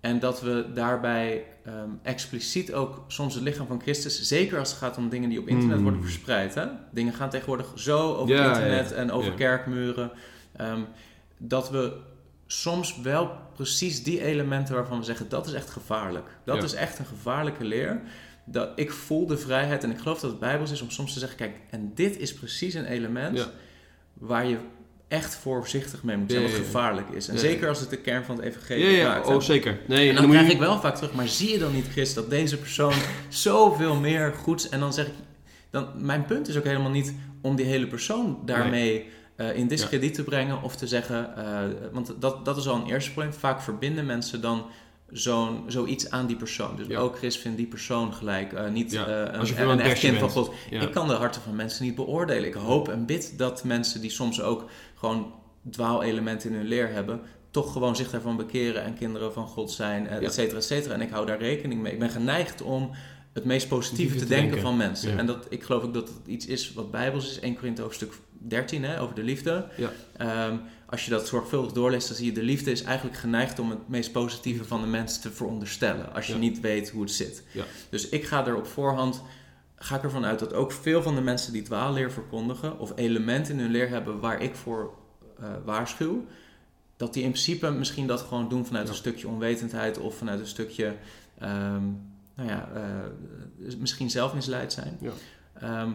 En dat we daarbij ehm, expliciet ook soms het lichaam van Christus, zeker als het gaat om dingen die op internet Hmm. worden verspreid. Hè? Dingen gaan tegenwoordig zo over Ja, internet ja, en over kerkmuren. ehm, dat we soms wel precies die elementen waarvan we zeggen dat is echt gevaarlijk. Dat is echt een gevaarlijke leer. Dat, ik voel de vrijheid en ik geloof dat het bijbels is om soms te zeggen: kijk, en dit is precies een element waar je echt voorzichtig mee moet zijn, wat gevaarlijk is. En zeker als het de kern van het evangelie ja, raakt. oh zeker. Nee, En dan krijg je- ik wel vaak terug, maar zie je dan niet, Chris, dat deze persoon zoveel meer goeds... En dan zeg ik, dan, mijn punt is ook helemaal niet om die hele persoon daarmee eh, in discrediet te brengen of te zeggen... eh, want dat, dat is al een eerste probleem. Vaak verbinden mensen dan zo'n, zoiets aan die persoon. Dus Ja. ook Chris vindt die persoon gelijk, eh, niet Ja, een, een een echt kind van. God. Ik kan de harten van mensen niet beoordelen. Ik hoop en bid dat mensen die soms ook gewoon dwaalelementen in hun leer hebben, toch gewoon zich daarvan bekeren en kinderen van God zijn, eh, et cetera, et cetera. En ik hou daar rekening mee. Ik ben geneigd om het meest positieve te te denken denken. van mensen. Ja. En dat, ik geloof ook dat het iets is wat bijbels is. 1 Korinthe hoofdstuk 13, hè, over de liefde. Ja. Ehm, als je dat zorgvuldig doorleest, dan zie je de liefde is eigenlijk geneigd om het meest positieve van de mens te veronderstellen. Als je Ja. niet weet hoe het zit. Ja. Dus ik ga er op voorhand ga ik ervan uit dat ook veel van de mensen die dwaalleer verkondigen, of elementen in hun leer hebben waar ik voor eh, waarschuw, dat die in principe misschien dat gewoon doen vanuit Ja. een stukje onwetendheid of vanuit een stukje, ehm, nou ja, eh, misschien zelf misleid zijn. Ja. Ehm,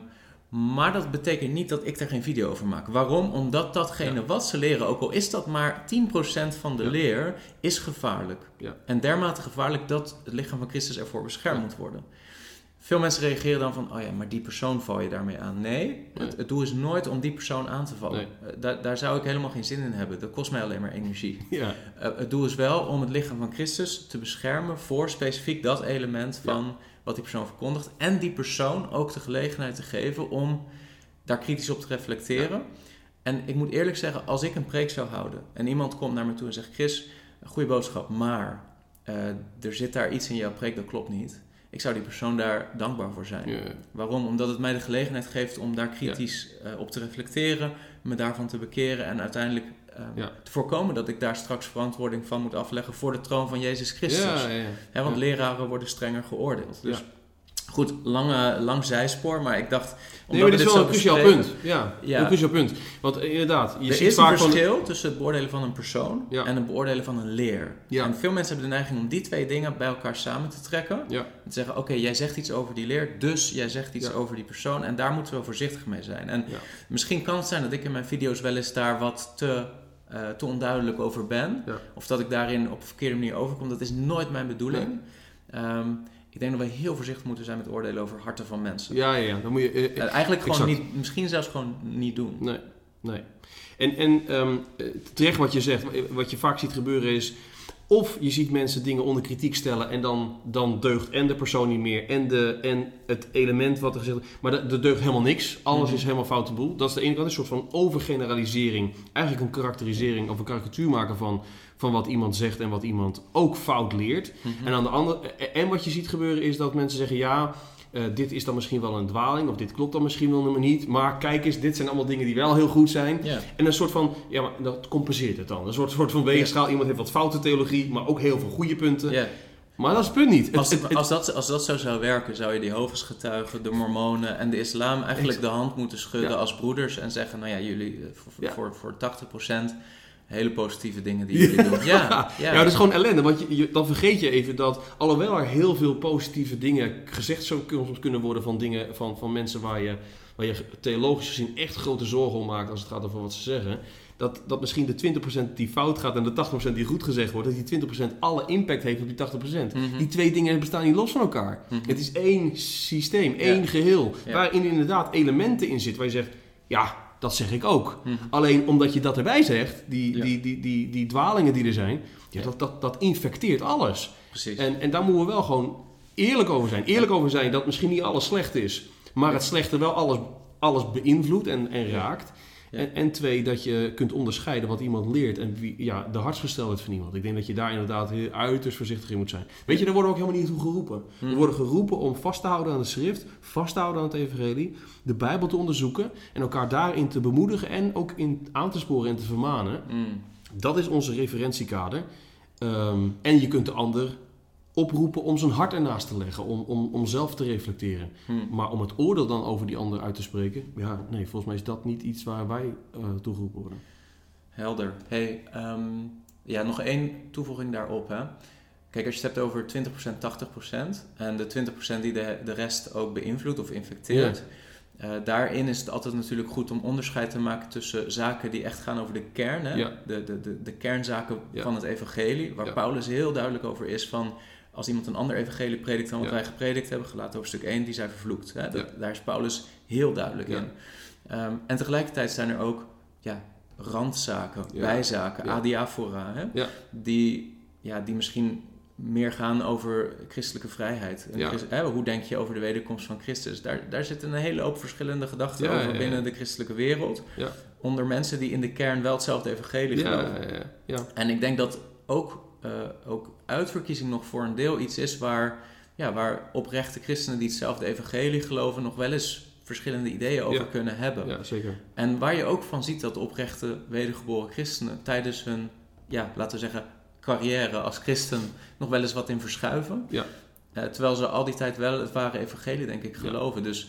maar dat betekent niet dat ik er geen video over maak. Waarom? Omdat datgene Ja. wat ze leren, ook al is dat maar 10% van de Ja. leer, is gevaarlijk. Ja. En dermate gevaarlijk dat het lichaam van Christus ervoor beschermd moet worden. Veel mensen reageren dan van, oh ja, maar die persoon val je daarmee aan. Nee, Nee. Het, het doel is nooit om die persoon aan te vallen. Nee. Eh, daar, daar zou ik helemaal geen zin in hebben. Dat kost mij alleen maar energie. Ja, Eh, het doel is wel om het lichaam van Christus te beschermen voor specifiek dat element van wat die persoon verkondigt. En die persoon ook de gelegenheid te geven om daar kritisch op te reflecteren. En ik moet eerlijk zeggen, als ik een preek zou houden en iemand komt naar me toe en zegt: Chris, goede boodschap, maar eh, er zit daar iets in jouw preek dat klopt niet. Ik zou die persoon daar dankbaar voor zijn. Waarom? Omdat het mij de gelegenheid geeft om daar kritisch eh, op te reflecteren, me daarvan te bekeren en uiteindelijk eh, Ja. te voorkomen dat ik daar straks verantwoording van moet afleggen voor de troon van Jezus Christus. Hè, want leraren worden strenger geoordeeld. Dus. Goed, lange, lang zijspoor, maar ik dacht. Nee, maar dit is we wel een cruciaal punt. Ja, Ja. een cruciaal punt. Want eh, inderdaad, je er ziet is een vaak van... verschil tussen het beoordelen van een persoon Ja. en het beoordelen van een leer. Ja. En veel mensen hebben de neiging om die twee dingen bij elkaar samen te trekken. Ja. En te zeggen, oké, jij zegt iets over die leer, dus jij zegt iets over die persoon. En daar moeten we voorzichtig mee zijn. En misschien kan het zijn dat ik in mijn video's wel eens daar wat te, eh, te onduidelijk over ben. Ja. Of dat ik daarin op een verkeerde manier overkom. Dat is nooit mijn bedoeling. Nee. Ehm, ik denk dat we heel voorzichtig moeten zijn met oordelen over harten van mensen. Ja, ja, ja. Dan moet je... eh, Eh, eigenlijk gewoon exact. niet, misschien zelfs gewoon niet doen. Nee, nee. En, en ehm, eh, terecht wat je zegt, wat je vaak ziet gebeuren is... Of je ziet mensen dingen onder kritiek stellen en dan, dan deugt en de persoon niet meer en, de, en het element wat er gezegd wordt. Maar er er deugt helemaal niks. Alles Mhm. is helemaal foute boel. Dat is de ene kant, een soort van overgeneralisering. Eigenlijk een karakterisering of een karikatuur maken van, van wat iemand zegt en wat iemand ook fout leert. Mhm. En, aan de andere, en wat je ziet gebeuren is dat mensen zeggen: ja, eh, dit is dan misschien wel een dwaling, of dit klopt dan misschien wel helemaal niet. Maar kijk eens, dit zijn allemaal dingen die wel heel goed zijn. En een soort van, ja, maar dat compenseert het dan. Een soort, soort van weegschaal. Iemand heeft wat foute theologie, maar ook heel veel goede punten. Maar dat is het punt niet. Als, het- het- als, dat, als dat zo zou werken, zou je die hoofdgetuigen, de mormonen en de islam eigenlijk de hand moeten schudden Ja. als broeders en zeggen, nou ja, jullie eh, voor, Ja. voor, voor 80% hele positieve dingen die jullie doen. Ja, ja. ja, dat is gewoon ellende. Want je, je- dan vergeet je even dat, alhoewel er heel veel positieve dingen gezegd zou kun- kunnen worden van dingen van, van mensen waar je, waar je theologisch gezien echt grote zorgen om maakt als het gaat over wat ze zeggen. Dat, dat misschien de 20% die fout gaat en de 80% die goed gezegd wordt, dat die 20% alle impact heeft op die 80%. Mhm. Die twee dingen bestaan niet los van elkaar. Mhm. Het is één systeem, één geheel. Ja. Waarin inderdaad elementen in zitten waar je zegt, ja, dat zeg ik ook. Mhm. Alleen omdat je dat erbij zegt, die, Ja. die, die, die, die dwalingen die er zijn, ja, Ja. dat, dat, dat infecteert alles. Precies. En, en daar moeten we wel gewoon eerlijk over zijn. Eerlijk over zijn dat misschien niet alles slecht is, maar het slechte wel alles, alles beïnvloedt en, en raakt. Ja. En, en twee, dat je kunt onderscheiden wat iemand leert en wie, ja, de hartsgesteldheid van iemand. Ik denk dat je daar inderdaad heel uiterst voorzichtig in moet zijn. Weet je, daar worden we ook helemaal niet toe geroepen. We worden geroepen om vast te houden aan de schrift, vast te houden aan het evangelie, de Bijbel te onderzoeken en elkaar daarin te bemoedigen en ook in aan te sporen en te vermanen. Mm. Dat is onze referentiekader. Ehm, en je kunt de ander oproepen om zijn hart ernaast te leggen, om, om, om zelf te reflecteren. Mm. Maar om het oordeel dan over die ander uit te spreken, ja, nee, volgens mij is dat niet iets waar wij eh toegeroepen worden. Helder. Hey, ehm, ja, nog één toevoeging daarop. Hè. Kijk, als je het hebt over 20%, 80% en de 20% die de, de rest ook beïnvloedt of infecteert. eh, daarin is het altijd natuurlijk goed om onderscheid te maken tussen zaken die echt gaan over de kern, hè? Ja. De, de, de, de kernzaken Ja. van het evangelie, waar. Paulus heel duidelijk over is van als iemand een ander evangelie predikt dan wat Ja. wij gepredikt hebben, gelaten over stuk 1, die zijn vervloekt. Hè? Dat, Ja. Daar is Paulus heel duidelijk in. Ehm, en tegelijkertijd zijn er ook ja, randzaken, bijzaken, Ja. adiaphora, hè? Die, ja, die misschien meer gaan over christelijke vrijheid. En Ja. Christ- hè, hoe denk je over de wederkomst van Christus? Daar, daar zitten een hele hoop verschillende gedachten Ja, over ja, binnen de christelijke wereld. Ja. Onder mensen die in de kern wel hetzelfde evangelie Ja, geloven. ja, ja. En ik denk dat ook, ook uitverkiezing nog voor een deel iets is waar, ja, waar oprechte christenen die hetzelfde evangelie geloven nog wel eens verschillende ideeën over Ja. kunnen hebben. ja zeker. En waar je ook van ziet dat oprechte wedergeboren christenen tijdens hun, ja, laten we zeggen, carrière als christen nog wel eens wat in verschuiven. Ja. Eh, terwijl ze al die tijd wel het ware evangelie, denk ik, Ja. geloven. Dus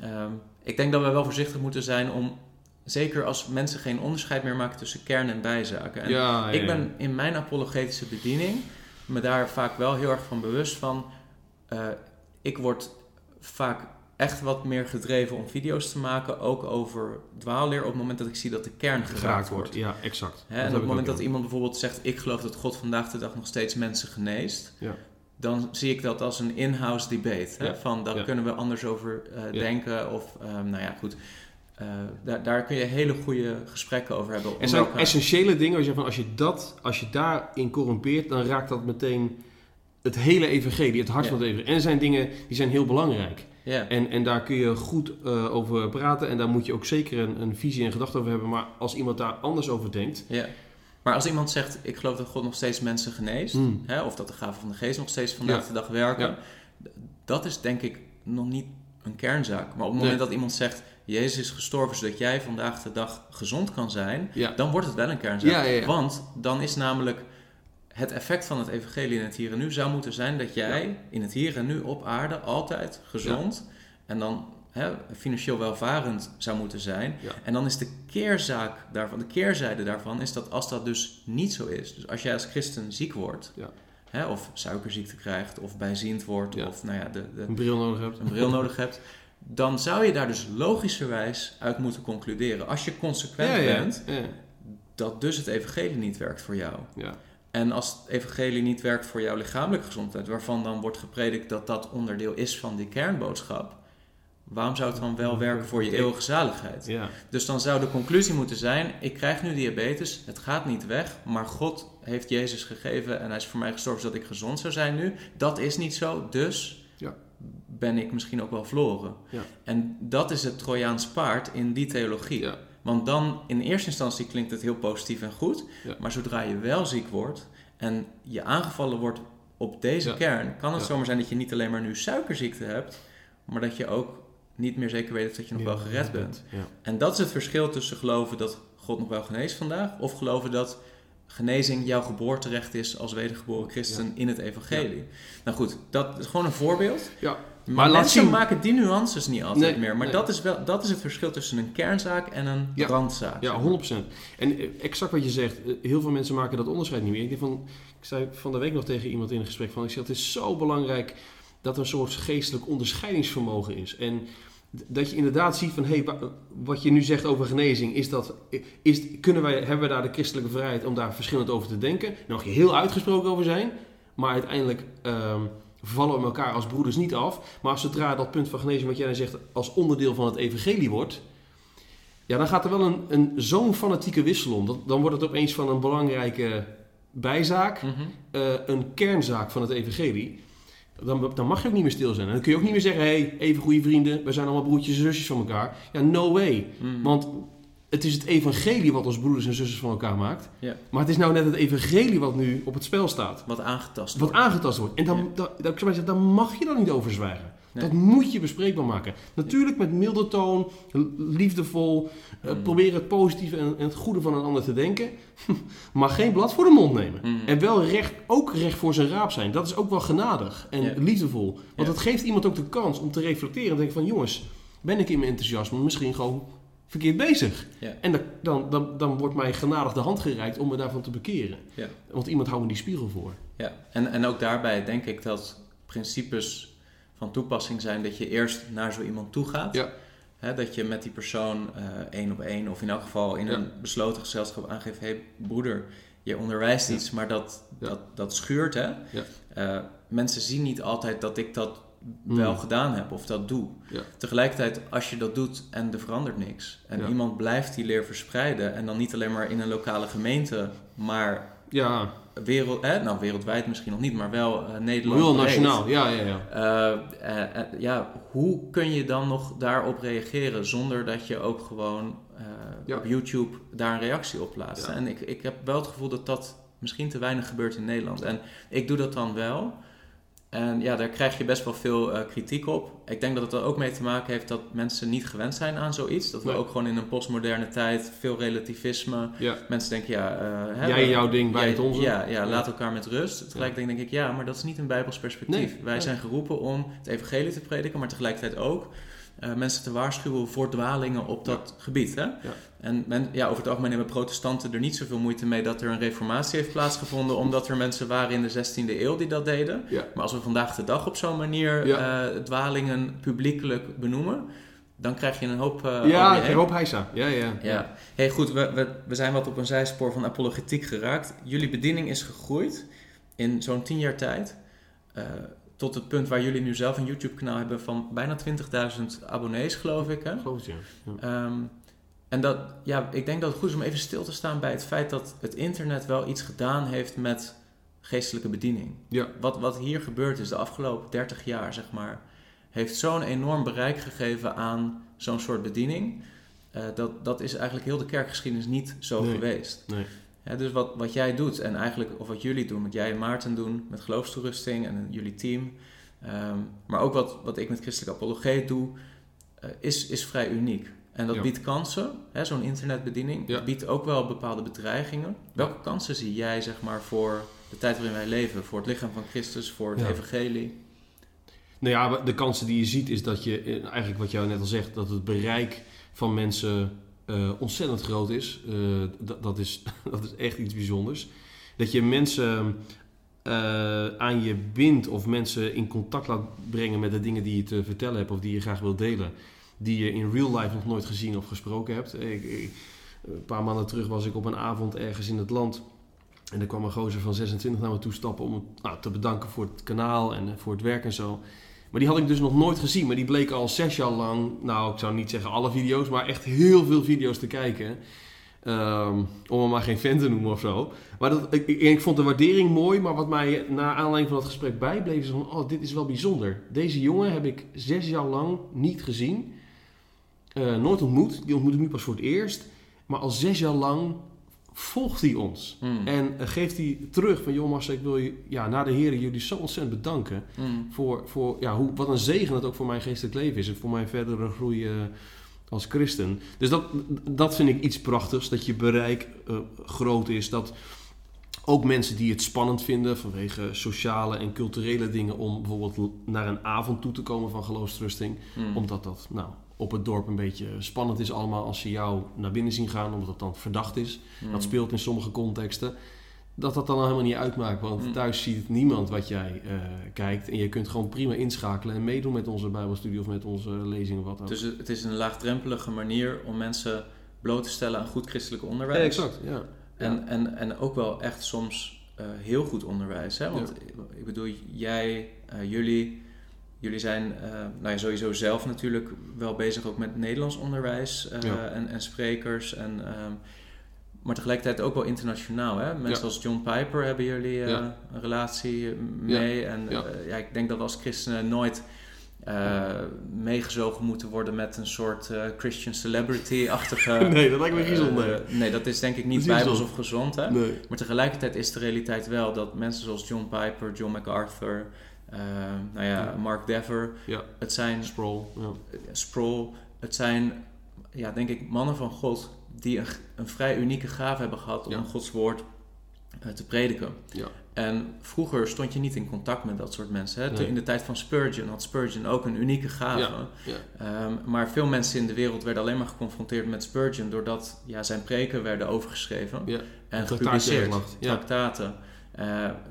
ehm, ik denk dat we wel voorzichtig moeten zijn om, zeker als mensen geen onderscheid meer maken tussen kern en bijzaken. En ja, ja, ik ben in mijn apologetische bediening me daar vaak wel heel erg van bewust van. eh, ik word vaak echt wat meer gedreven om video's te maken, ook over dwaalleer, op het moment dat ik zie dat de kern geraakt, geraakt wordt. Ja, exact. En op het moment dat iemand bijvoorbeeld zegt: Ik geloof dat God vandaag de dag nog steeds mensen geneest, Ja. dan zie ik dat als een in-house debate. Ja. Van daar Ja. kunnen we anders over eh, denken. Of ehm, nou ja, goed. Eh, daar, daar kun je hele goede gesprekken over hebben. Er zijn elkaar- essentiële dingen waar je van als je dat, als je daarin corrumpeert, dan raakt dat meteen het hele evangelie, het hart Ja. van het evangelie. En er zijn dingen die zijn heel belangrijk. Ja. En, en daar kun je goed eh, over praten en daar moet je ook zeker een, een visie en gedachte over hebben. Maar als iemand daar anders over denkt, Ja. Maar als iemand zegt, ik geloof dat God nog steeds mensen geneest, Hmm. hè, of dat de gaven van de geest nog steeds vandaag de dag werken, dat is denk ik nog niet een kernzaak. Maar op het Nee. moment dat iemand zegt, Jezus is gestorven zodat jij vandaag de dag gezond kan zijn, ja, dan wordt het wel een kernzaak. Ja, ja, ja. Want dan is namelijk het effect van het evangelie in het hier en nu zou moeten zijn dat jij in het hier en nu op aarde altijd gezond en dan hè, financieel welvarend zou moeten zijn. En dan is de keerzaak daarvan, de keerzijde daarvan, is dat als dat dus niet zo is, dus als jij als christen ziek wordt, hè, of suikerziekte krijgt, of bijziend wordt, of nou ja, de, de, een bril nodig hebt. een bril nodig hebt, dan zou je daar dus logischerwijs uit moeten concluderen, als je consequent Ja, ja, bent, ja, dat dus het evangelie niet werkt voor jou. ja. En als het evangelie niet werkt voor jouw lichamelijke gezondheid, waarvan dan wordt gepredikt dat dat onderdeel is van die kernboodschap, waarom zou het dan wel werken voor je eeuwige zaligheid? ja. Dus dan zou de conclusie moeten zijn: ik krijg nu diabetes, het gaat niet weg, maar God heeft Jezus gegeven en hij is voor mij gestorven zodat ik gezond zou zijn nu. Dat is niet zo, dus. Ben ik misschien ook wel verloren. Ja. En dat is het Trojaans paard in die theologie. Ja. Want dan in eerste instantie klinkt het heel positief en goed, Ja. maar zodra je wel ziek wordt en je aangevallen wordt op deze kern, kan het zomaar zijn dat je niet alleen maar nu suikerziekte hebt, maar dat je ook niet meer zeker weet dat je nog wel gered bent. Ja. En dat is het verschil tussen geloven dat God nog wel geneest vandaag, of geloven dat genezing jouw geboorterecht is als wedergeboren christen in het evangelie. Nou goed, dat is gewoon een voorbeeld. Ja. Maar, mensen zien- maken die nuances niet altijd Nee, meer. Maar nee. dat, is wel, dat is het verschil tussen een kernzaak en een Ja. randzaak. Ja, 100%. En eh, exact wat je zegt, eh, heel veel mensen maken dat onderscheid niet meer. Ik, denk van, ik zei van de week nog tegen iemand in een gesprek van, ik zeg, het is zo belangrijk dat er een soort geestelijk onderscheidingsvermogen is. En dat je inderdaad ziet van, hé, hey, wa- wat je nu zegt over genezing, is dat, is, kunnen wij, hebben we daar de christelijke vrijheid om daar verschillend over te denken? Daar mag je heel uitgesproken over zijn, maar uiteindelijk ehm, vallen we elkaar als broeders niet af. Maar zodra dat punt van genezing, wat jij dan zegt, als onderdeel van het evangelie wordt, ja, dan gaat er wel een, een zo'n fanatieke wissel om. Dat, dan wordt het opeens van een belangrijke bijzaak, Mhm. eh, een kernzaak van het evangelie. Dan, dan mag je ook niet meer stil zijn. En dan kun je ook niet meer zeggen, hé, hey, even goede vrienden, we zijn allemaal broertjes en zusjes van elkaar. Ja, no way. Mhm. Want het is het evangelie wat ons broeders en zusters van elkaar maakt. Maar het is nou net het evangelie wat nu op het spel staat. Wat aangetast Wat wordt. aangetast wordt. En dan, dan, dan, dan mag je dan niet over zwijgen. Nee. Dat moet je bespreekbaar maken. Natuurlijk met milde toon, liefdevol. Mm. Probeer het positieve en, en het goede van een ander te denken. maar geen blad voor de mond nemen. Mm. En wel recht, ook recht voor zijn raap zijn. Dat is ook wel genadig en liefdevol. Want dat geeft iemand ook de kans om te reflecteren. En denken van jongens, ben ik in mijn enthousiasme misschien gewoon verkeerd bezig? Ja. En dan, dan, dan, dan wordt mij genadig de hand gereikt om me daarvan te bekeren. Ja. Want iemand houdt me die spiegel voor. Ja, en, en ook daarbij denk ik dat principes van toepassing zijn dat je eerst naar zo iemand toe gaat. Ja. Hè, dat je met die persoon eh, één op één, of in elk geval in Ja. een besloten gezelschap aangeeft: hé hey, broeder, je onderwijst Ja. iets, maar dat, dat, dat schuurt. Hè? Ja. Eh, mensen zien niet altijd dat ik dat wel Mm. gedaan heb of dat doe. Ja. Tegelijkertijd, als je dat doet en er verandert niks, en Ja. iemand blijft die leer verspreiden, en dan niet alleen maar in een lokale gemeente, maar Ja, wereld, eh, nou wereldwijd misschien nog niet, maar wel eh, Nederland. nationaal. Ja, ja, ja. Eh, eh, ja, hoe kun je dan nog daarop reageren zonder dat je ook gewoon Ja. op YouTube daar een reactie op plaatst? Ja. En ik, ik heb wel het gevoel dat dat misschien te weinig gebeurt in Nederland. En ik doe dat dan wel. En ja, daar krijg je best wel veel eh, kritiek op. Ik denk dat het er ook mee te maken heeft dat mensen niet gewend zijn aan zoiets. Dat we Nee. ook gewoon in een postmoderne tijd veel relativisme. ja. Mensen denken, ja, eh, hè, Jij jouw ding, wij ja, het onze. Ja, ja, laat elkaar met rust. Tegelijkertijd denk ik, ja, maar dat is niet een bijbels perspectief. Nee, Wij zijn geroepen om het evangelie te prediken, maar tegelijkertijd ook eh, mensen te waarschuwen voor dwalingen op dat gebied. Hè? En men, ja, over het algemeen hebben protestanten er niet zoveel moeite mee dat er een reformatie heeft plaatsgevonden, omdat er mensen waren in de 16e eeuw die dat deden. Ja. Maar als we vandaag de dag op zo'n manier Ja. eh, dwalingen publiekelijk benoemen, dan krijg je een hoop eh Ja, heen. hoop heisa. Ja, ja. Ja, hey, goed, we, we, we zijn wat op een zijspoor van apologetiek geraakt. Jullie bediening is gegroeid in zo'n tien jaar tijd. eh, tot het punt waar jullie nu zelf een YouTube-kanaal hebben van bijna 20.000 abonnees, geloof ik. Hè? Geloof het, ja. Ehm, en dat, ja, ik denk dat het goed is om even stil te staan bij het feit dat het internet wel iets gedaan heeft met geestelijke bediening. Ja. Wat, wat hier gebeurd is de afgelopen 30 jaar, zeg maar, heeft zo'n enorm bereik gegeven aan zo'n soort bediening. Eh, dat, dat is eigenlijk heel de kerkgeschiedenis niet zo Nee. geweest. Nee. Ja, dus wat, wat jij doet en eigenlijk, of wat jullie doen, wat jij en Maarten doen met geloofstoerusting en jullie team, ehm, maar ook wat, wat ik met christelijke apologeet doe, eh, is, is vrij uniek. En dat Ja. biedt kansen, hè, zo'n internetbediening, Ja. biedt ook wel bepaalde bedreigingen. Welke kansen zie jij zeg maar, voor de tijd waarin wij leven, voor het lichaam van Christus, voor het evangelie? Nou ja, de kansen die je ziet is dat je, eh, eigenlijk wat jij net al zegt, dat het bereik van mensen eh, ontzettend groot is. Eh, dat, is. Dat is echt iets bijzonders. Dat je mensen eh, aan je bindt of mensen in contact laat brengen met de dingen die je te vertellen hebt of die je graag wilt delen. Die je in real life nog nooit gezien of gesproken hebt. Ik, een paar maanden terug was ik op een avond ergens in het land. En er kwam een gozer van 26 naar me toe stappen om nou, te bedanken voor het kanaal en voor het werk en zo. Maar die had ik dus nog nooit gezien. Maar die bleek al zes jaar lang, nou ik zou niet zeggen alle video's, maar echt heel veel video's te kijken. Ehm, om hem maar geen fan te noemen of zo. Maar dat, ik, ik, vond de waardering mooi, maar wat mij na aanleiding van dat gesprek bijbleef is van, oh dit is wel bijzonder. Deze jongen heb ik zes jaar lang niet gezien. Eh, nooit ontmoet. Die ontmoet ik nu pas voor het eerst. Maar al zes jaar lang volgt hij ons. Hmm. En eh, geeft hij terug van, joh Marcel, ik wil je ja, na de heren jullie zo ontzettend bedanken. Hmm. Voor, voor ja, hoe, wat een zegen dat ook voor mijn geestelijk leven is. En voor mijn verdere groei eh, als christen. Dus dat, dat vind ik iets prachtigs. Dat je bereik eh, groot is. Dat ook mensen die het spannend vinden vanwege sociale en culturele dingen om bijvoorbeeld naar een avond toe te komen van geloofstrusting. Hmm. Omdat dat nou, op het dorp een beetje spannend is allemaal als ze jou naar binnen zien gaan, omdat dat dan verdacht is. Hmm. Dat speelt in sommige contexten. Dat dat dan helemaal niet uitmaakt, want Mm. thuis ziet niemand wat jij eh, kijkt. En je kunt gewoon prima inschakelen en meedoen met onze Bijbelstudie of met onze lezingen, wat dan ook. Dus het het is een laagdrempelige manier om mensen bloot te stellen aan goed christelijk onderwijs. Ja, exact, ja. En, en, en ook wel echt soms eh, heel goed onderwijs. Hè? Want ik bedoel, jij, eh, jullie, jullie zijn eh, nou ja, sowieso zelf natuurlijk wel bezig ook met Nederlands onderwijs eh, Ja. en, en sprekers. En, ehm, maar tegelijkertijd ook wel internationaal. Hè? Mensen Ja. als John Piper hebben jullie eh, een relatie mee. En Ja. ik denk dat we als christenen nooit meegezogen moeten worden met een soort Christian celebrity-achtige... nee, dat lijkt me gezond. eh, nee. nee, dat is denk ik niet bijbels of gezond. Hè? nee. Maar tegelijkertijd is de realiteit wel dat mensen zoals John Piper, John MacArthur, nou ja. Mark Dever, Ja. het zijn Sproul, ja. eh, Sproul, het zijn, ja, denk ik, mannen van God die een, een vrij unieke gave hebben gehad om. Gods woord eh, te prediken. Ja. En vroeger stond je niet in contact met dat soort mensen. Hè? Nee. In de tijd van Spurgeon had Spurgeon ook een unieke gave. Ja, ja. Ehm, maar veel mensen in de wereld werden alleen maar geconfronteerd met Spurgeon doordat ja, zijn preken werden overgeschreven en gepubliceerd. Eh,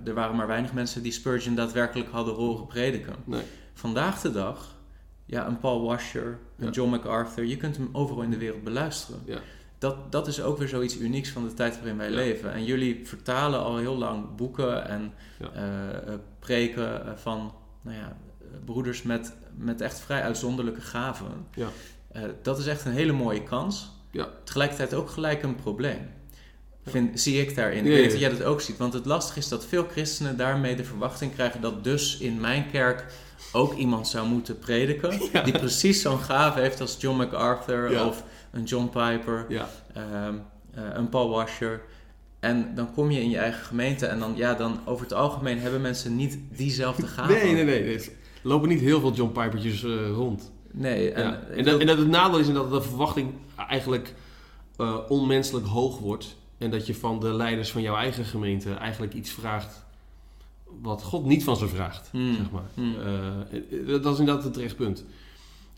er waren maar weinig mensen die Spurgeon daadwerkelijk hadden horen prediken. Nee. Vandaag de dag, ja, een Paul Washer, een Ja. John MacArthur, je kunt hem overal in de wereld beluisteren. Ja. Dat, dat is ook weer zoiets unieks van de tijd waarin wij Ja. leven. En jullie vertalen al heel lang boeken en eh, eh, preken eh, van nou ja, eh, broeders met, met echt vrij uitzonderlijke gaven. Ja. Eh, dat is echt een hele mooie kans. Ja. Tegelijkertijd ook gelijk een probleem. Vind, zie ik daarin. Ik weet of jij dat ook ziet. Want het lastige is dat veel christenen daarmee de verwachting krijgen dat dus in mijn kerk ook iemand zou moeten prediken. Ja. Die precies zo'n gave heeft als John MacArthur Ja. of een John Piper, Ja. ehm, eh, een Paul Washer. En dan kom je in je eigen gemeente en dan, ja, dan over het algemeen hebben mensen niet diezelfde gave. Nee, nee, nee. Er lopen niet heel veel John Pipertjes eh, rond. Nee, en, En, en, dat, en dat het nadeel is inderdaad dat de verwachting eigenlijk eh, onmenselijk hoog wordt. En dat je van de leiders van jouw eigen gemeente eigenlijk iets vraagt wat God niet van ze vraagt. Hmm, Zeg maar. hmm. Eh, dat dat is inderdaad het rechtpunt.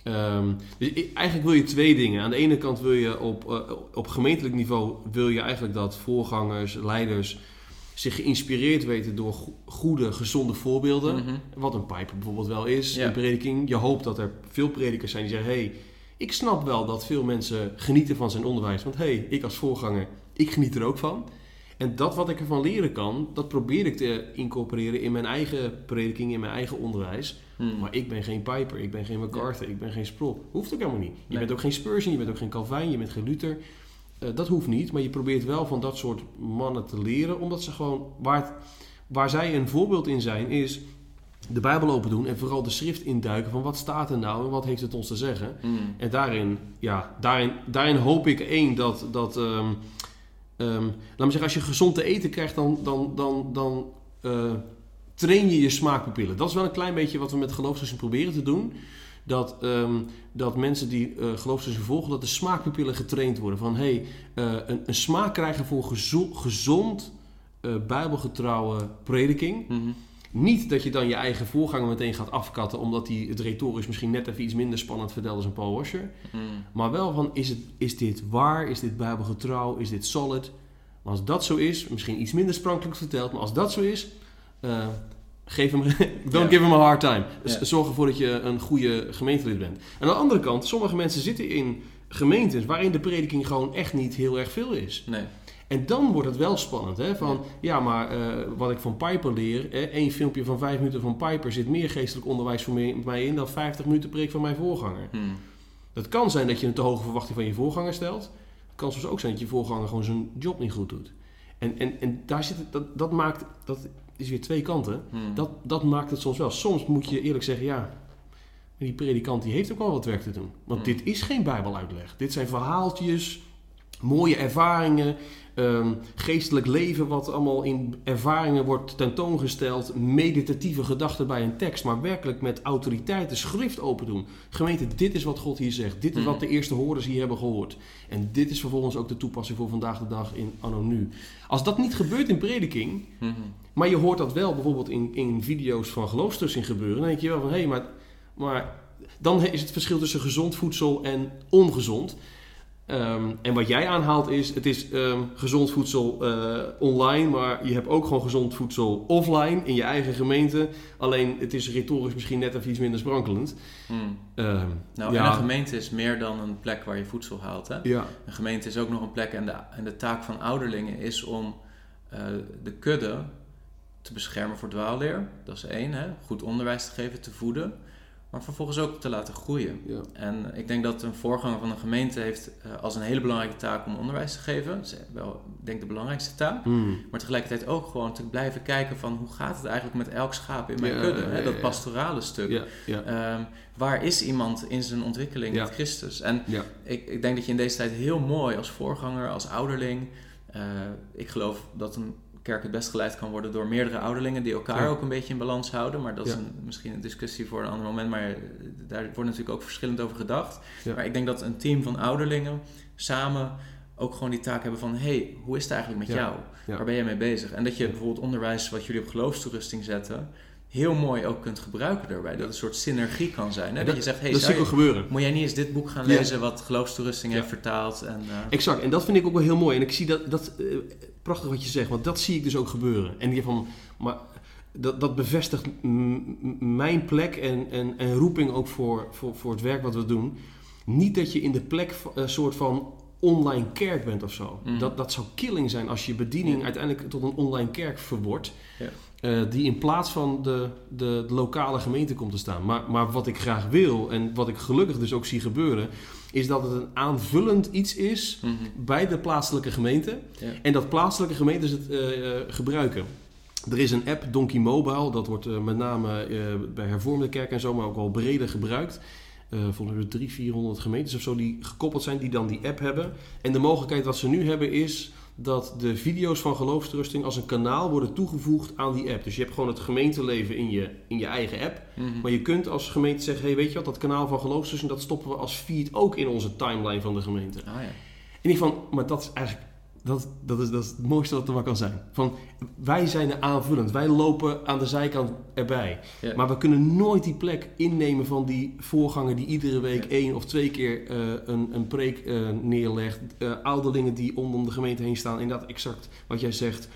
Ehm, dus eigenlijk wil je twee dingen. Aan de ene kant wil je op, eh, op gemeentelijk niveau wil je eigenlijk dat voorgangers, leiders zich geïnspireerd weten door go- goede, gezonde voorbeelden. Mhm. Wat een Piper bijvoorbeeld wel is Ja. in prediking. Je hoopt dat er veel predikers zijn die zeggen... hey, ik snap wel dat veel mensen genieten van zijn onderwijs. Want hey, ik als voorganger, ik geniet er ook van. En dat wat ik ervan leren kan, dat probeer ik te incorporeren in mijn eigen prediking, in mijn eigen onderwijs. Hmm. Maar ik ben geen Piper, ik ben geen MacArthur, ik ben geen Sproul. Hoeft ook helemaal niet. Je Nee. bent ook geen Spurgeon, je bent ook geen Calvijn, je bent geen Luther. Eh, dat hoeft niet, maar je probeert wel van dat soort mannen te leren, omdat ze gewoon, waar, het- waar zij een voorbeeld in zijn, is de Bijbel open doen en vooral de schrift induiken van wat staat er nou en wat heeft het ons te zeggen. Hmm. En daarin, ja, daarin, daarin hoop ik één dat, dat ehm, ehm, laat me zeggen, als je gezond te eten krijgt, dan, dan, dan, dan eh, train je je smaakpapillen. Dat is wel een klein beetje wat we met geloofslessen proberen te doen. Dat, ehm, dat mensen die uh, volgen, dat de smaakpapillen getraind worden. Van hey, eh, een, een smaak krijgen voor gezo- gezond, bijbelgetrouwe prediking. Mhm. Niet dat je dan je eigen voorganger meteen gaat afkatten, omdat hij het retorisch misschien net even iets minder spannend vertelt als een Paul Washer. Hmm. Maar wel van, is, het, is dit waar? Is dit bijbelgetrouw? Is dit solid? Maar als dat zo is, misschien iets minder sprankelijk verteld, maar als dat zo is, eh, geef hem, don't give him a hard time. Zorg ervoor dat je een goede gemeentelid bent. En aan de andere kant, sommige mensen zitten in gemeentes waarin de prediking gewoon echt niet heel erg veel is. Nee. En dan wordt het wel spannend. Hè? Van, ja, maar eh, wat ik van Piper leer, hè, één filmpje van vijf minuten van Piper zit meer geestelijk onderwijs voor mij in dan 50 minuten preek van mijn voorganger. Hmm. Het kan zijn dat je een te hoge verwachting van je voorganger stelt. Het kan soms ook zijn dat je voorganger gewoon zijn job niet goed doet. En, en, en daar zit het, dat, dat maakt, dat is weer twee kanten. Hmm. Dat, dat maakt het soms wel. Soms moet je eerlijk zeggen, ja, die predikant die heeft ook wel wat werk te doen. Want Hmm. dit is geen bijbeluitleg. Dit zijn verhaaltjes mooie ervaringen, ehm, geestelijk leven wat allemaal in ervaringen wordt tentoongesteld, meditatieve gedachten bij een tekst, maar werkelijk met autoriteit de schrift open doen. Gemeente, dit is wat God hier zegt. Dit is wat de eerste hoorders hier hebben gehoord. En dit is vervolgens ook de toepassing voor vandaag de dag in anno nu. Als dat niet gebeurt in prediking, Mhm. maar je hoort dat wel bijvoorbeeld in, in video's van geloofstussing gebeuren, dan denk je wel van hé, hey, maar, maar dan is het verschil tussen gezond voedsel en ongezond. Ehm, en wat jij aanhaalt is, het is ehm, gezond voedsel eh, online, maar je hebt ook gewoon gezond voedsel offline in je eigen gemeente. Alleen het is retorisch misschien net even iets minder sprankelend. Hmm. Ehm, Nou, ja, en een gemeente is meer dan een plek waar je voedsel haalt. Hè? ja, Een gemeente is ook nog een plek en de, en de taak van ouderlingen is om eh, de kudde te beschermen voor dwaalleer. Dat is één, hè? goed onderwijs te geven, te voeden, maar vervolgens ook te laten groeien. ja, En ik denk dat een voorganger van een gemeente heeft eh, als een hele belangrijke taak om onderwijs te geven. Dat is wel, ik denk de belangrijkste taak. Hmm. Maar tegelijkertijd ook gewoon te blijven kijken van hoe gaat het eigenlijk met elk schaap in mijn Ja, kudde. Hè? Dat pastorale stuk. Ehm, waar is iemand in zijn ontwikkeling met Christus? En ik, ik denk dat je in deze tijd heel mooi als voorganger, als ouderling. eh, ik geloof dat een kerk het best geleid kan worden door meerdere ouderlingen die elkaar Ja. ook een beetje in balans houden. Maar dat is een, misschien een discussie voor een ander moment. Maar eh, daar wordt natuurlijk ook verschillend over gedacht. Ja. Maar ik denk dat een team van ouderlingen samen ook gewoon die taak hebben van... hey, hoe is het eigenlijk met jou? Waar ben je mee bezig? En dat je bijvoorbeeld onderwijs wat jullie op geloofstoerusting zetten... heel mooi ook kunt gebruiken daarbij. Dat een soort synergie kan zijn. Hè? Dat, je zegt, hey, dat zie je- gebeuren. moet jij niet eens dit boek gaan Ja. lezen wat geloofstoerusting Ja. heeft vertaald? En, eh, Exact, en dat vind ik ook wel heel mooi. En ik zie dat, dat eh, prachtig wat je zegt, want dat zie ik dus ook gebeuren. En die van, maar dat, dat bevestigt mijn plek en, en, en roeping ook voor, voor, voor het werk wat we doen. Niet dat je in de plek een soort van online kerk bent of zo. Mhm. Dat, dat zou killing zijn als je bediening uiteindelijk tot een online kerk verwordt. Ja. Eh, die in plaats van de, de, de lokale gemeente komt te staan. Maar, maar wat ik graag wil en wat ik gelukkig dus ook zie gebeuren, is dat het een aanvullend iets is mhm. bij de plaatselijke gemeente. Ja. En dat plaatselijke gemeentes het eh, eh, gebruiken. Er is een app, Donkey Mobile, dat wordt met name bij hervormde kerken en zo, maar ook wel breder gebruikt. Volgens mij 300, 400 gemeentes of zo die gekoppeld zijn, die dan die app hebben. En de mogelijkheid wat ze nu hebben is dat de video's van geloofstrusting als een kanaal worden toegevoegd aan die app. Dus je hebt gewoon het gemeenteleven in je, in je eigen app. Mhm. Maar je kunt als gemeente zeggen, hey, weet je wat, dat kanaal van geloofstrusting, dat stoppen we als feed ook in onze timeline van de gemeente. Ah, ja. En ik van, maar dat is eigenlijk, dat, dat, is, dat is het mooiste wat er maar kan zijn. Van, wij zijn er aanvullend, wij lopen aan de zijkant erbij. Ja. Maar we kunnen nooit die plek innemen van die voorganger die iedere week Ja. één of twee keer eh, een, een preek eh, neerlegt. Eh ouderlingen die om de gemeente heen staan. Inderdaad, exact wat jij zegt.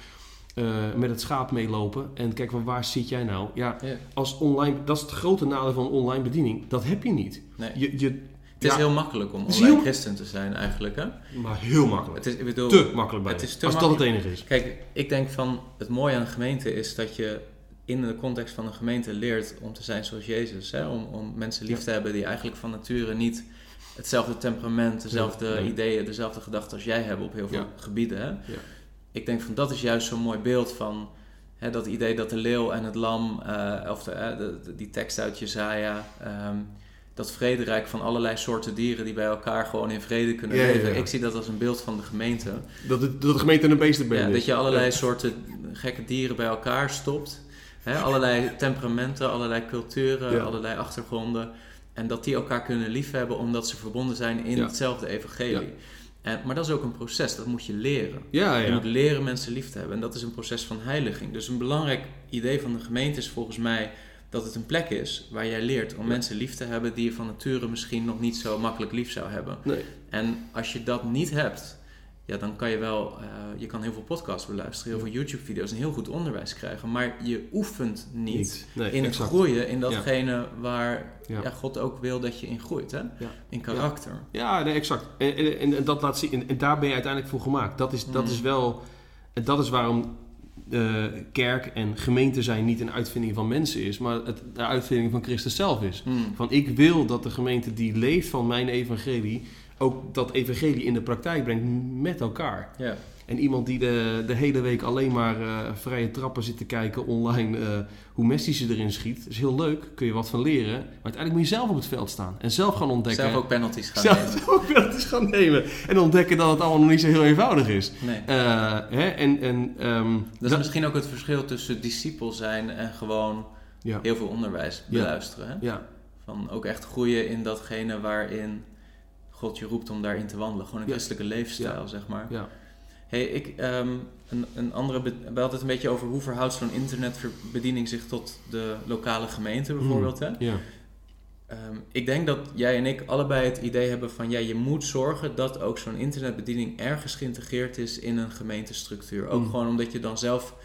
met het schaap meelopen. En kijk, van waar zit jij nou? Ja, Ja. als online, dat is het grote nadeel van online bediening. Dat heb je niet. Nee. Je, je, Het is ja, heel makkelijk om online heel- christen te zijn eigenlijk. Hè? maar heel makkelijk. Het is, ik bedoel, te makkelijk bij. het is te als dat het enige is. Kijk, ik denk van het mooie aan een gemeente is dat je in de context van een gemeente leert om te zijn zoals Jezus. Hè? Om, om mensen lief te hebben die eigenlijk van nature niet hetzelfde temperament, dezelfde ideeën, dezelfde gedachten als jij hebben op heel veel gebieden. Hè? Ja. Ik denk van dat is juist zo'n mooi beeld van hè, dat idee dat de leeuw en het lam, eh, of de, de- de- die tekst uit Jezaja, ehm, dat vrederijk van allerlei soorten dieren die bij elkaar gewoon in vrede kunnen Ja, leven. ja. Ik zie dat als een beeld van de gemeente. Dat, het, dat de gemeente een beestenbende Ja, is. dat je allerlei soorten gekke dieren bij elkaar stopt. Hè? Allerlei temperamenten, allerlei culturen, allerlei achtergronden. En dat die elkaar kunnen liefhebben omdat ze verbonden zijn in hetzelfde evangelie. En, maar dat is ook een proces, dat moet je leren. Ja, Je moet leren mensen lief te hebben. En dat is een proces van heiliging. Dus een belangrijk idee van de gemeente is volgens mij dat het een plek is waar jij leert om Ja. mensen lief te hebben die je van nature misschien nog niet zo makkelijk lief zou hebben. Nee. En als je dat niet hebt, ja, dan kan je wel, eh, je kan heel veel podcasts beluisteren, heel veel YouTube-video's en heel goed onderwijs krijgen, maar je oefent niet, Niet. Nee, in het groeien in datgene waar Ja. ja, God ook wil dat je in groeit, hè? In karakter. Ja, nee, exact. En, en, en, en dat laat zien. En, en daar ben je uiteindelijk voor gemaakt. Dat is, dat Mm. is wel. En dat is waarom eh, kerk en gemeente zijn niet een uitvinding van mensen is, maar het de uitvinding van Christus zelf is. Hmm. Van ik wil dat de gemeente die leeft van mijn evangelie ook dat evangelie in de praktijk brengt met elkaar. Ja. En iemand die de, de hele week alleen maar eh, vrije trappen zit te kijken online, eh, hoe Messi ze erin schiet, is heel leuk, kun je wat van leren. Maar uiteindelijk moet je zelf op het veld staan en zelf gaan ontdekken. Zelf ook penalties gaan zelf nemen. ook penalties gaan nemen. En ontdekken dat het allemaal nog niet zo heel eenvoudig is. Nee. Eh, hè? En, en, ehm, Dat is misschien ook het verschil tussen discipel zijn en gewoon ja, heel veel onderwijs Ja. beluisteren. Hè? ja, Van ook echt groeien in datgene waarin God je roept om daarin te wandelen. Gewoon een Ja. christelijke leefstijl, zeg maar. ja. Hey, ik, ehm, een, een andere, we hadden het een beetje over hoe verhoudt zo'n internetbediening zich tot de lokale gemeente bijvoorbeeld. Hè? ja. Ehm, ik denk dat jij en ik allebei het idee hebben van ja, je moet zorgen dat ook zo'n internetbediening ergens geïntegreerd is in een gemeentestructuur. Ook Mm. gewoon omdat je dan zelf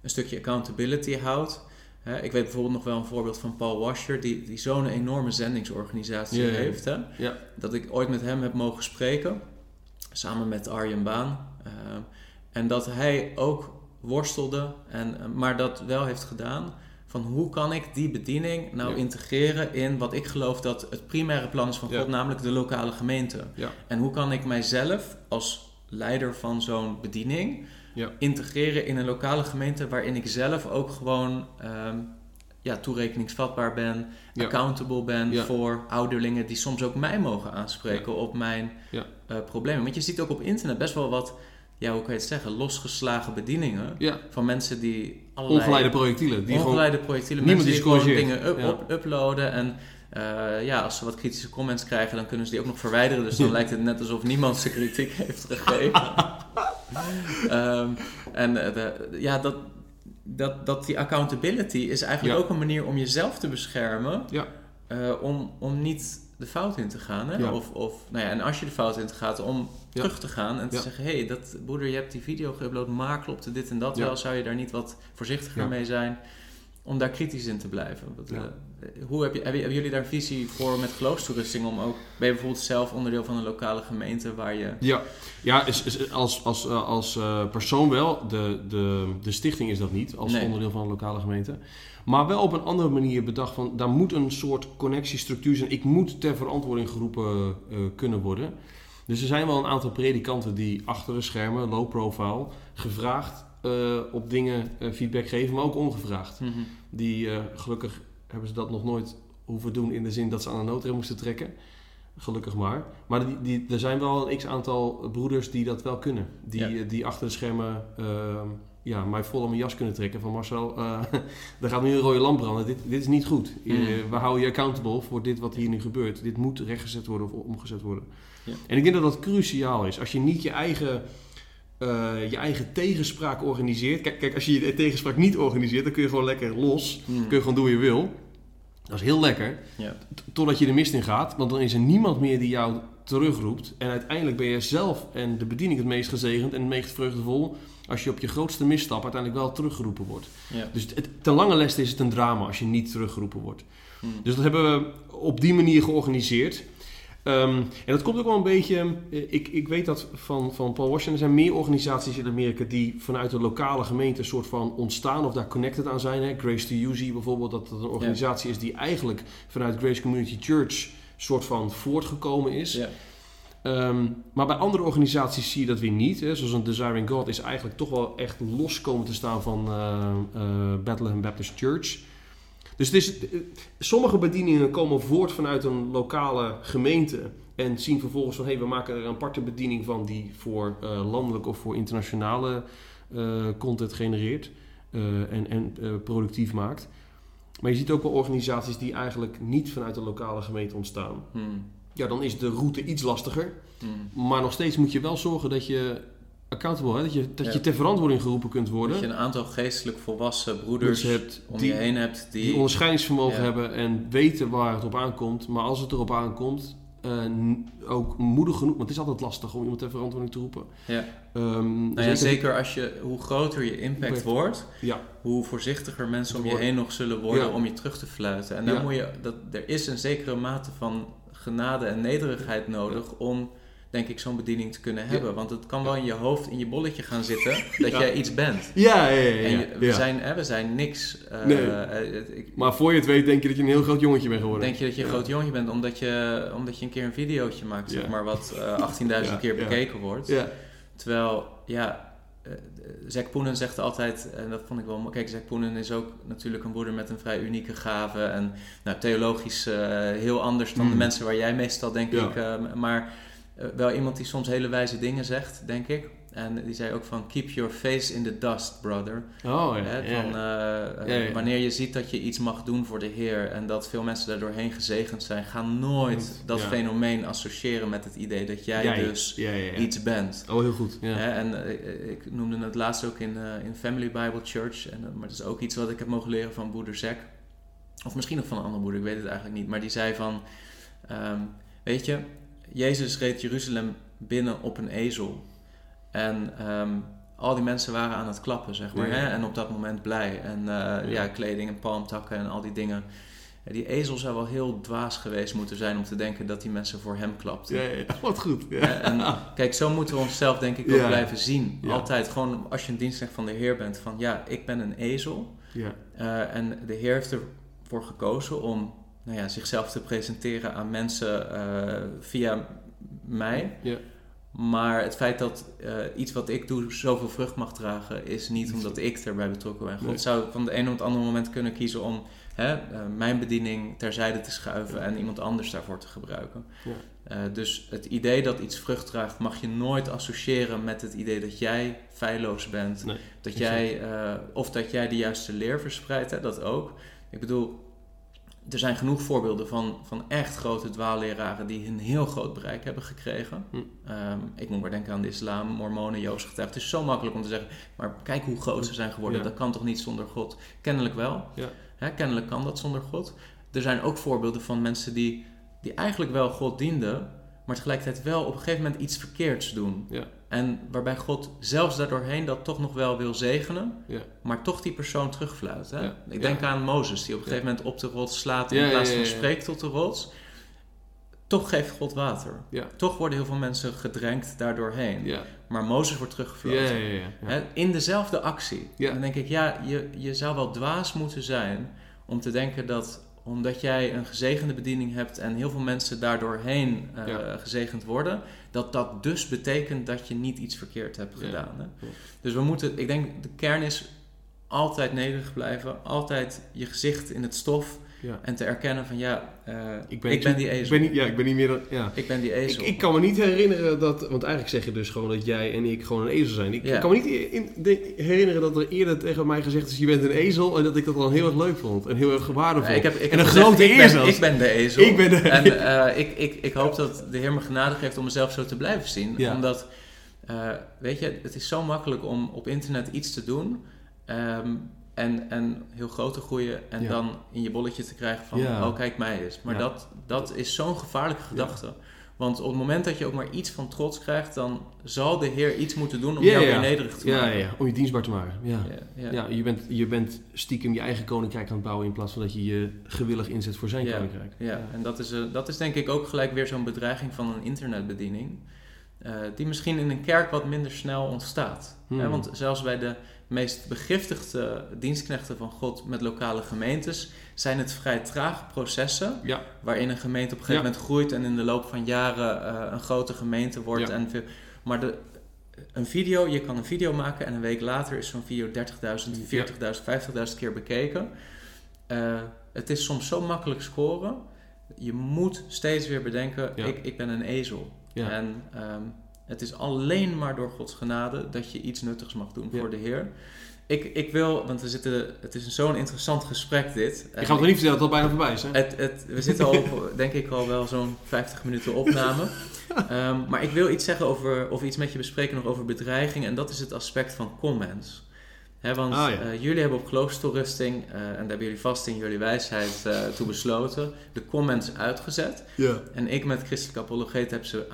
een stukje accountability houdt. Hè, ik weet bijvoorbeeld nog wel een voorbeeld van Paul Washer, die, die zo'n enorme zendingsorganisatie heeft. Hè? Ja. Dat ik ooit met hem heb mogen spreken, samen met Arjen Baan. Ehm, en dat hij ook worstelde, en, eh, maar dat wel heeft gedaan. Van hoe kan ik die bediening nou Ja. integreren in wat ik geloof dat het primaire plan is van Ja. God, namelijk de lokale gemeente. Ja. En hoe kan ik mijzelf als leider van zo'n bediening integreren in een lokale gemeente waarin ik zelf ook gewoon ehm, ja, toerekeningsvatbaar ben, accountable ben voor ouderlingen die soms ook mij mogen aanspreken op mijn eh, problemen. Want je ziet ook op internet best wel wat, ja, hoe kan je het zeggen, losgeslagen bedieningen ja. van mensen die allerlei Ongeleide projectielen. Die ongeleide projectielen, mensen die gewoon dingen up- Ja. op- uploaden en eh, ja, als ze wat kritische comments krijgen, dan kunnen ze die ook nog verwijderen. Dus dan lijkt het net alsof niemand zijn kritiek heeft gegeven. Ehm, en eh, de- ja, dat, dat, dat die accountability is eigenlijk Ja. ook een manier om jezelf te beschermen. Ja. eh, om, om niet de fout in te gaan. Hè? Ja. Of, of, nou ja, en als je de fout in te gaat, om Ja. terug te gaan en te zeggen: hé, hey, dat broeder, je hebt die video geüpload, maar klopte dit en dat wel? Zou je daar niet wat voorzichtiger mee zijn? Om daar kritisch in te blijven. Ja. eh, hoe heb je, hebben, hebben jullie daar een visie voor met geloofstoerusting? Om ook, ben je bijvoorbeeld zelf onderdeel van een lokale gemeente waar je. Ja, ja is, is, als, als, eh, als eh, persoon wel. De, de, de stichting is dat niet, als Nee. onderdeel van een lokale gemeente. Maar wel op een andere manier bedacht van, daar moet een soort connectiestructuur zijn. Ik moet ter verantwoording geroepen eh, kunnen worden. Dus er zijn wel een aantal predikanten die achter de schermen, low profile, gevraagd eh, op dingen eh, feedback geven, maar ook ongevraagd. Mhm. Die, gelukkig hebben ze dat nog nooit hoeven doen in de zin dat ze aan de noodrem moesten trekken. Gelukkig maar. Maar die, die, er zijn wel een x-aantal broeders die dat wel kunnen. Die, Ja. die achter de schermen eh, ja, mij vol aan mijn jas kunnen trekken. Van Marcel, eh er gaat nu een rode lamp branden. Dit, dit is niet goed. Eh, Mm. we houden je accountable voor dit wat hier nu gebeurt. Dit moet rechtgezet worden of omgezet worden. Ja. En ik denk dat dat cruciaal is. Als je niet je eigen, eh, je eigen tegenspraak organiseert. Kijk, kijk, als je je tegenspraak niet organiseert, dan kun je gewoon lekker los. Mhm. Kun je gewoon doen wat je wil. Dat is heel lekker. Ja. Totdat je de mist in gaat. Want dan is er niemand meer die jou terugroept. En uiteindelijk ben je zelf en de bediening het meest gezegend en het meest vreugdevol. Als je op je grootste misstap uiteindelijk wel teruggeroepen wordt. Ja. Dus het, ten lange leste is het een drama als je niet teruggeroepen wordt. Mhm. Dus dat hebben we op die manier georganiseerd. Ehm, en dat komt ook wel een beetje. eh, Ik, ik weet dat van, van Paul Washington. Er zijn meer organisaties in Amerika die vanuit de lokale gemeente een soort van ontstaan of daar connected aan zijn. Hè. Grace to je bijvoorbeeld dat dat een organisatie is die eigenlijk vanuit Grace Community Church soort van voortgekomen is. Ja. Ehm, maar bij andere organisaties zie je dat weer niet. Hè. Zoals een Desiring God is eigenlijk toch wel echt los komen te staan van eh, Bethlehem Baptist Church. Dus het is, eh, sommige bedieningen komen voort vanuit een lokale gemeente. En zien vervolgens van hé, hey, we maken er een aparte bediening van die voor landelijk of voor internationale content genereert en, en productief maakt. Maar je ziet ook wel organisaties die eigenlijk niet vanuit de lokale gemeente ontstaan. Mhm. Ja, dan is de route iets lastiger. Mhm. Maar nog steeds moet je wel zorgen dat je accountable, hè, dat, je, dat Ja. je ter verantwoording geroepen kunt Dat worden. je een aantal geestelijk volwassen broeders Dus hebt om die, je heen hebt die... die onderscheidingsvermogen Ja. hebben en weten waar het op aankomt. Maar als het erop aankomt, ook moedig genoeg. Want het is altijd lastig om iemand ter verantwoording te roepen. Ja. Ehm, Nou ja, zeker als je, hoe groter je impact Impact. wordt, Ja, hoe voorzichtiger mensen om je heen nog zullen worden Ja. om je terug te fluiten. En dan Ja. moet je, dat, er is een zekere mate van genade en nederigheid nodig om denk ik, zo'n bediening te kunnen hebben. Want het kan wel in je hoofd, in je bolletje gaan zitten, dat jij iets bent. Ja, ja, ja. En je- we. Zijn, hè, we zijn niks. eh, Nee. eh, ik, Maar voor je het weet denk je dat je een heel groot jongetje bent geworden. denk je dat je een groot jongetje bent omdat je, omdat je een keer een videootje maakt, zeg maar, wat eh 18.000 Ja, keer bekeken wordt. Ja, Terwijl, ja, eh, Zack Poenen zegt altijd, en dat vond ik wel mooi. Kijk, Zack Poenen is ook natuurlijk een broeder met een vrij unieke gave. En nou, theologisch eh, heel anders dan de Mm. mensen waar jij meestal, denk ik. eh, maar eh, wel iemand die soms hele wijze dingen zegt, denk ik. En die zei ook van, keep your face in the dust, brother. oh ja. Van, eh, eh, Ja. Wanneer je ziet dat je iets mag doen voor de Heer en dat veel mensen daardoorheen gezegend zijn, ga nooit dat fenomeen associëren met het idee dat jij Jij. dus iets bent. Oh, heel goed. En eh, ik noemde het laatst ook in, eh, in Family Bible Church, en, eh, maar het is ook iets wat ik heb mogen leren van broeder Zack. Of misschien nog van een andere broeder, ik weet het eigenlijk niet. Maar die zei van, ehm, weet je, Jezus reed Jeruzalem binnen op een ezel. En ehm, al die mensen waren aan het klappen, zeg maar. Ja. Hè? En op dat moment blij. En eh, ja. kleding en palmtakken en al die dingen. Ja, die ezel zou wel heel dwaas geweest moeten zijn om te denken dat die mensen voor hem klapten. Ja. Wat goed. En kijk, zo moeten we onszelf denk ik ook blijven zien. Altijd gewoon als je een dienstknecht van de Heer bent. Van ja, ik ben een ezel. Ja. Eh, en de Heer heeft ervoor gekozen om nou ja, zichzelf te presenteren aan mensen eh, via mij. Ja. Maar het feit dat eh, iets wat ik doe zoveel vrucht mag dragen, is niet omdat ik erbij betrokken ben. God Nee. zou van de een op het andere moment kunnen kiezen om hè, eh, mijn bediening terzijde te schuiven en iemand anders daarvoor te gebruiken. Ja. Dus het idee dat iets vrucht draagt, mag je nooit associëren met het idee dat jij feilloos bent. Nee, dat exact. jij, of dat jij de juiste leer verspreidt, hè, dat ook. Ik bedoel, er zijn genoeg voorbeelden van, van echt grote dwaalleraren die een heel groot bereik hebben gekregen. Hm. Ehm, ik moet maar denken aan de islam, mormonen, Joods getuigen. Het is zo makkelijk om te zeggen, maar kijk hoe groot ze zijn geworden. Ja. Dat kan toch niet zonder God? Kennelijk wel. Ja. Hè, kennelijk kan dat zonder God. Er zijn ook voorbeelden van mensen die, die eigenlijk wel God dienden, maar tegelijkertijd wel op een gegeven moment iets verkeerds doen. Ja. En waarbij God zelfs daardoorheen dat toch nog wel wil zegenen, Ja. maar toch die persoon terugfluit. Hè? Ja. Ik denk aan Mozes, die op een gegeven moment op de rots slaat in plaats van spreekt tot de rots. Toch geeft God water. Toch worden heel veel mensen gedrenkt daardoorheen. Maar Mozes wordt teruggefloten. ja, ja, ja. Hè, in dezelfde actie. Dan denk ik, ja, je, je zou wel dwaas moeten zijn om te denken dat omdat jij een gezegende bediening hebt en heel veel mensen daardoorheen eh Ja. gezegend worden, dat dat dus betekent dat je niet iets verkeerd hebt Ja. gedaan. Hè? Ja. Dus we moeten, ik denk, de kern is altijd nederig blijven, altijd je gezicht in het stof Ja. en te erkennen van ja, eh, Ik ben, ik ben die Ik ezel. ben niet, ja, ik ben niet meer dan... Ja. Ik ben die Ik, ezel. ik kan me niet herinneren dat... Want eigenlijk zeg je dus gewoon dat jij en ik gewoon een ezel zijn. Ik, Ja. ik kan me niet in, de- herinneren dat er eerder tegen mij gezegd is... Je bent een ezel. En dat ik dat dan heel erg leuk vond. En heel erg waardevol. Ik heb, ik en een grote ik eer zelfs. ik ben de ezel. Ik ben de- En eh, ik, ik, ik hoop dat de Heer me genade geeft om mezelf zo te blijven zien. Omdat, eh, weet je, het is zo makkelijk om op internet iets te doen. ehm, en, en heel groot te groeien. En Ja. dan in je bolletje te krijgen van, Ja. oh kijk mij eens. Maar Ja. dat, dat is zo'n gevaarlijke gedachte. Want op het moment dat je ook maar iets van trots krijgt... dan zal de Heer iets moeten doen om jou weer nederig te Ja, maken. ja, om je dienstbaar te maken. Ja. Ja, je, bent, je bent stiekem je eigen koninkrijk aan het bouwen in plaats van dat je je gewillig inzet voor zijn koninkrijk. Ja, en dat is, eh, dat is denk ik ook gelijk weer zo'n bedreiging van een internetbediening. eh, die misschien in een kerk wat minder snel ontstaat. Hmm. Hè, want zelfs bij de meest begiftigde dienstknechten van God met lokale gemeentes zijn het vrij trage processen. Ja. Waarin een gemeente op een gegeven Ja. moment groeit en in de loop van jaren eh, een grote gemeente wordt. Ja. En veel, maar de, een video, je kan een video maken en een week later is zo'n video 30.000, 40.000, 50.000 keer bekeken. Eh, het is soms zo makkelijk scoren. Je moet steeds weer bedenken, ik, ik ben een ezel. En ehm, het is alleen maar door Gods genade dat je iets nuttigs mag doen Ja. voor de Heer. Ik, ik wil, want we zitten, het is zo'n interessant gesprek dit. Ik ga het niet vertellen dat het al bijna voorbij is. Hè? Het, het, we zitten al denk ik al wel zo'n 50 minuten opname. Ehm, maar ik wil iets zeggen over, of iets met je bespreken nog over bedreiging. En dat is het aspect van comments. Want Ah, ja. eh, jullie hebben op geloofstoerusting, eh, en daar hebben jullie vast in jullie wijsheid eh, toe besloten, de comments uitgezet. Ja. En ik met christelijke apologeet heb ze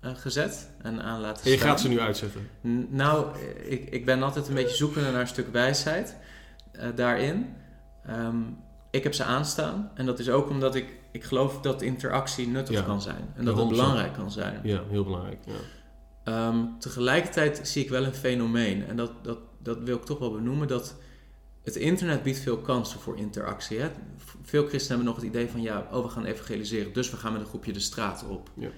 aangezet en aan laten En je staan. gaat ze nu uitzetten. N- Nou, ik, ik ben altijd een beetje zoekende naar een stuk wijsheid eh, daarin. Ehm, ik heb ze aanstaan en dat is ook omdat ik ik geloof dat interactie nuttig Ja. kan zijn. En dat het 100%. belangrijk kan zijn. Ja, heel belangrijk. Ja. Ehm, tegelijkertijd zie ik wel een fenomeen. En dat, dat, dat wil ik toch wel benoemen. Dat het internet biedt veel kansen voor interactie. Hè? Veel christenen hebben nog het idee van... ja, oh, we gaan evangeliseren. Dus we gaan met een groepje de straat op. Ja.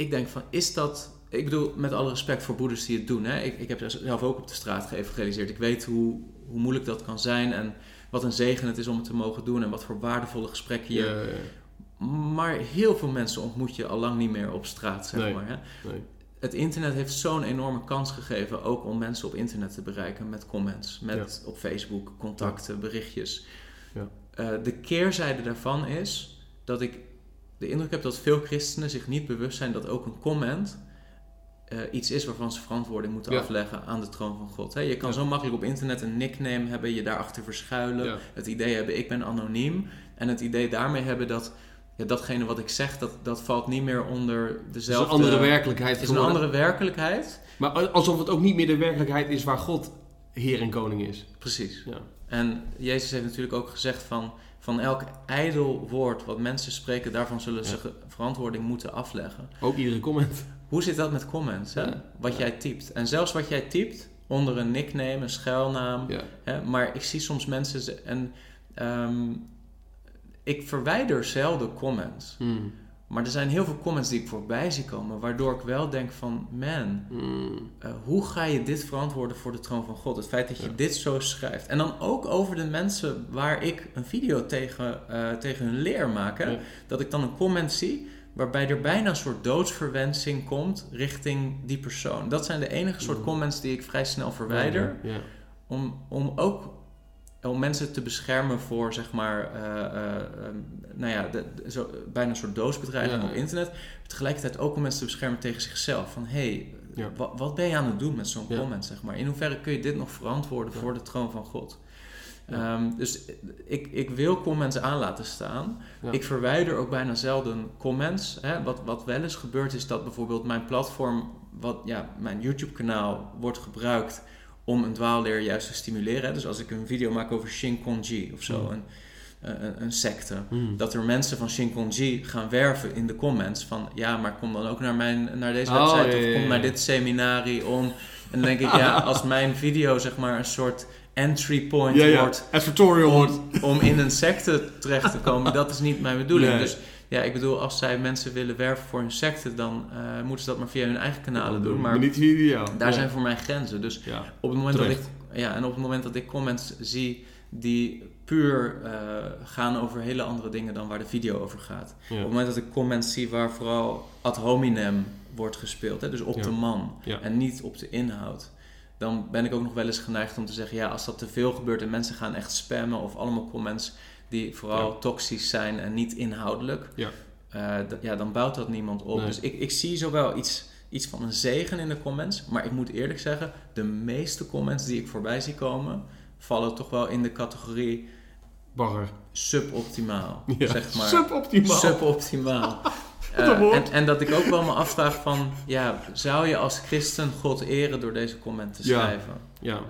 Ik denk van, is dat... Ik bedoel, met alle respect voor broeders die het doen. Hè? Ik, ik heb zelf ook op de straat geëvangeliseerd. Ik weet hoe, hoe moeilijk dat kan zijn... en wat een zegen het is om het te mogen doen... en wat voor waardevolle gesprekken je... Ja, ja, Maar heel veel mensen ontmoet je al lang niet meer op straat, zeg Nee. maar. Hè? nee. het internet heeft zo'n enorme kans gegeven, ook om mensen op internet te bereiken met comments, met op Facebook, contacten, berichtjes. Ja. Eh, de keerzijde daarvan is dat ik de indruk heb dat veel christenen zich niet bewust zijn dat ook een comment eh, iets is waarvan ze verantwoording moeten Ja. afleggen aan de troon van God. Je kan Ja. zo makkelijk op internet een nickname hebben, je daarachter verschuilen, Ja. het idee hebben ik ben anoniem en het idee daarmee hebben dat ja, datgene wat ik zeg, dat, dat valt niet meer onder Het is dezelfde... een andere werkelijkheid Het is een geworden. andere werkelijkheid. Maar alsof het ook niet meer de werkelijkheid is waar God Heer en Koning is. Precies. Ja. En Jezus heeft natuurlijk ook gezegd van... van elk ijdel woord wat mensen spreken... daarvan zullen ze Ja. verantwoording moeten afleggen. Ook iedere comment. Hoe zit dat met comments? Hè? Ja. Wat Ja. jij typt. En zelfs wat jij typt onder een nickname, een schuilnaam... Hè? Maar ik zie soms mensen... ze- En, ehm, ik verwijder zelden comments. Hmm. Maar er zijn heel veel comments die ik voorbij zie komen... waardoor ik wel denk van... man, Hmm. Uh, hoe ga je dit verantwoorden voor de troon van God? Het feit dat je Ja. dit zo schrijft. En dan ook over de mensen waar ik een video tegen, eh, tegen hun leer maak. Hè? Ja. Dat ik dan een comment zie waarbij er bijna een soort doodsverwensing komt richting die persoon. Dat zijn de enige soort Mm. comments die ik vrij snel verwijder. Ja. Om, om ook om mensen te beschermen voor, zeg maar, eh, eh, ehm, nou ja, de, de- zo, bijna een soort doodsbedreiging Ja. op internet. Tegelijkertijd ook om mensen te beschermen tegen zichzelf. Van, hé, hey, Ja. wat, wat ben je aan het doen met zo'n comment, zeg maar? In hoeverre kun je dit nog verantwoorden voor de troon van God? Ehm, dus ik, ik wil comments aan laten staan. Ik verwijder ook bijna zelden comments. Hè? Wat, wat wel eens gebeurt is dat bijvoorbeeld mijn platform, wat, ja, mijn YouTube-kanaal wordt gebruikt om een dwaalleer juist te stimuleren. Dus als ik een video maak over Shinkonji of zo, Mm. een, een, een secte, Hmm. dat er mensen van Shinkonji gaan werven in de comments van ja, maar kom dan ook naar, mijn, naar deze Oh, website of kom naar dit seminarie om. En dan denk ik, ja, als mijn video zeg maar een soort entry point Ja, ja. wordt Advertorial wordt. om, om in een secte terecht te komen, dat is niet mijn bedoeling. Nee. Dus ja, ik bedoel, als zij mensen willen werven voor hun secte, dan eh, moeten ze dat maar via hun eigen kanalen doen. Maar niet via jou. daar Ja. zijn voor mij grenzen. Dus Ja. op het moment dat ik, ja, en op het moment dat ik comments zie die puur eh, gaan over hele andere dingen dan waar de video over gaat. Ja. Op het moment dat ik comments zie waar vooral ad hominem wordt gespeeld, hè, dus op de man en niet op de inhoud, dan ben ik ook nog wel eens geneigd om te zeggen: ja, als dat te veel gebeurt en mensen gaan echt spammen of allemaal comments die vooral Ja. toxisch zijn en niet inhoudelijk, Ja. eh, ja, dan bouwt dat niemand op. Nee. Dus ik, ik zie zowel iets, iets van een zegen in de comments, maar ik moet eerlijk zeggen, de meeste comments die ik voorbij zie komen, vallen toch wel in de categorie Bagger. suboptimaal. Ja. Zeg maar. Suboptimaal. Suboptimaal. Eh, en, en dat ik ook wel me afvraag van, ja, zou je als christen God eren door deze comment te Ja. schrijven? Ja.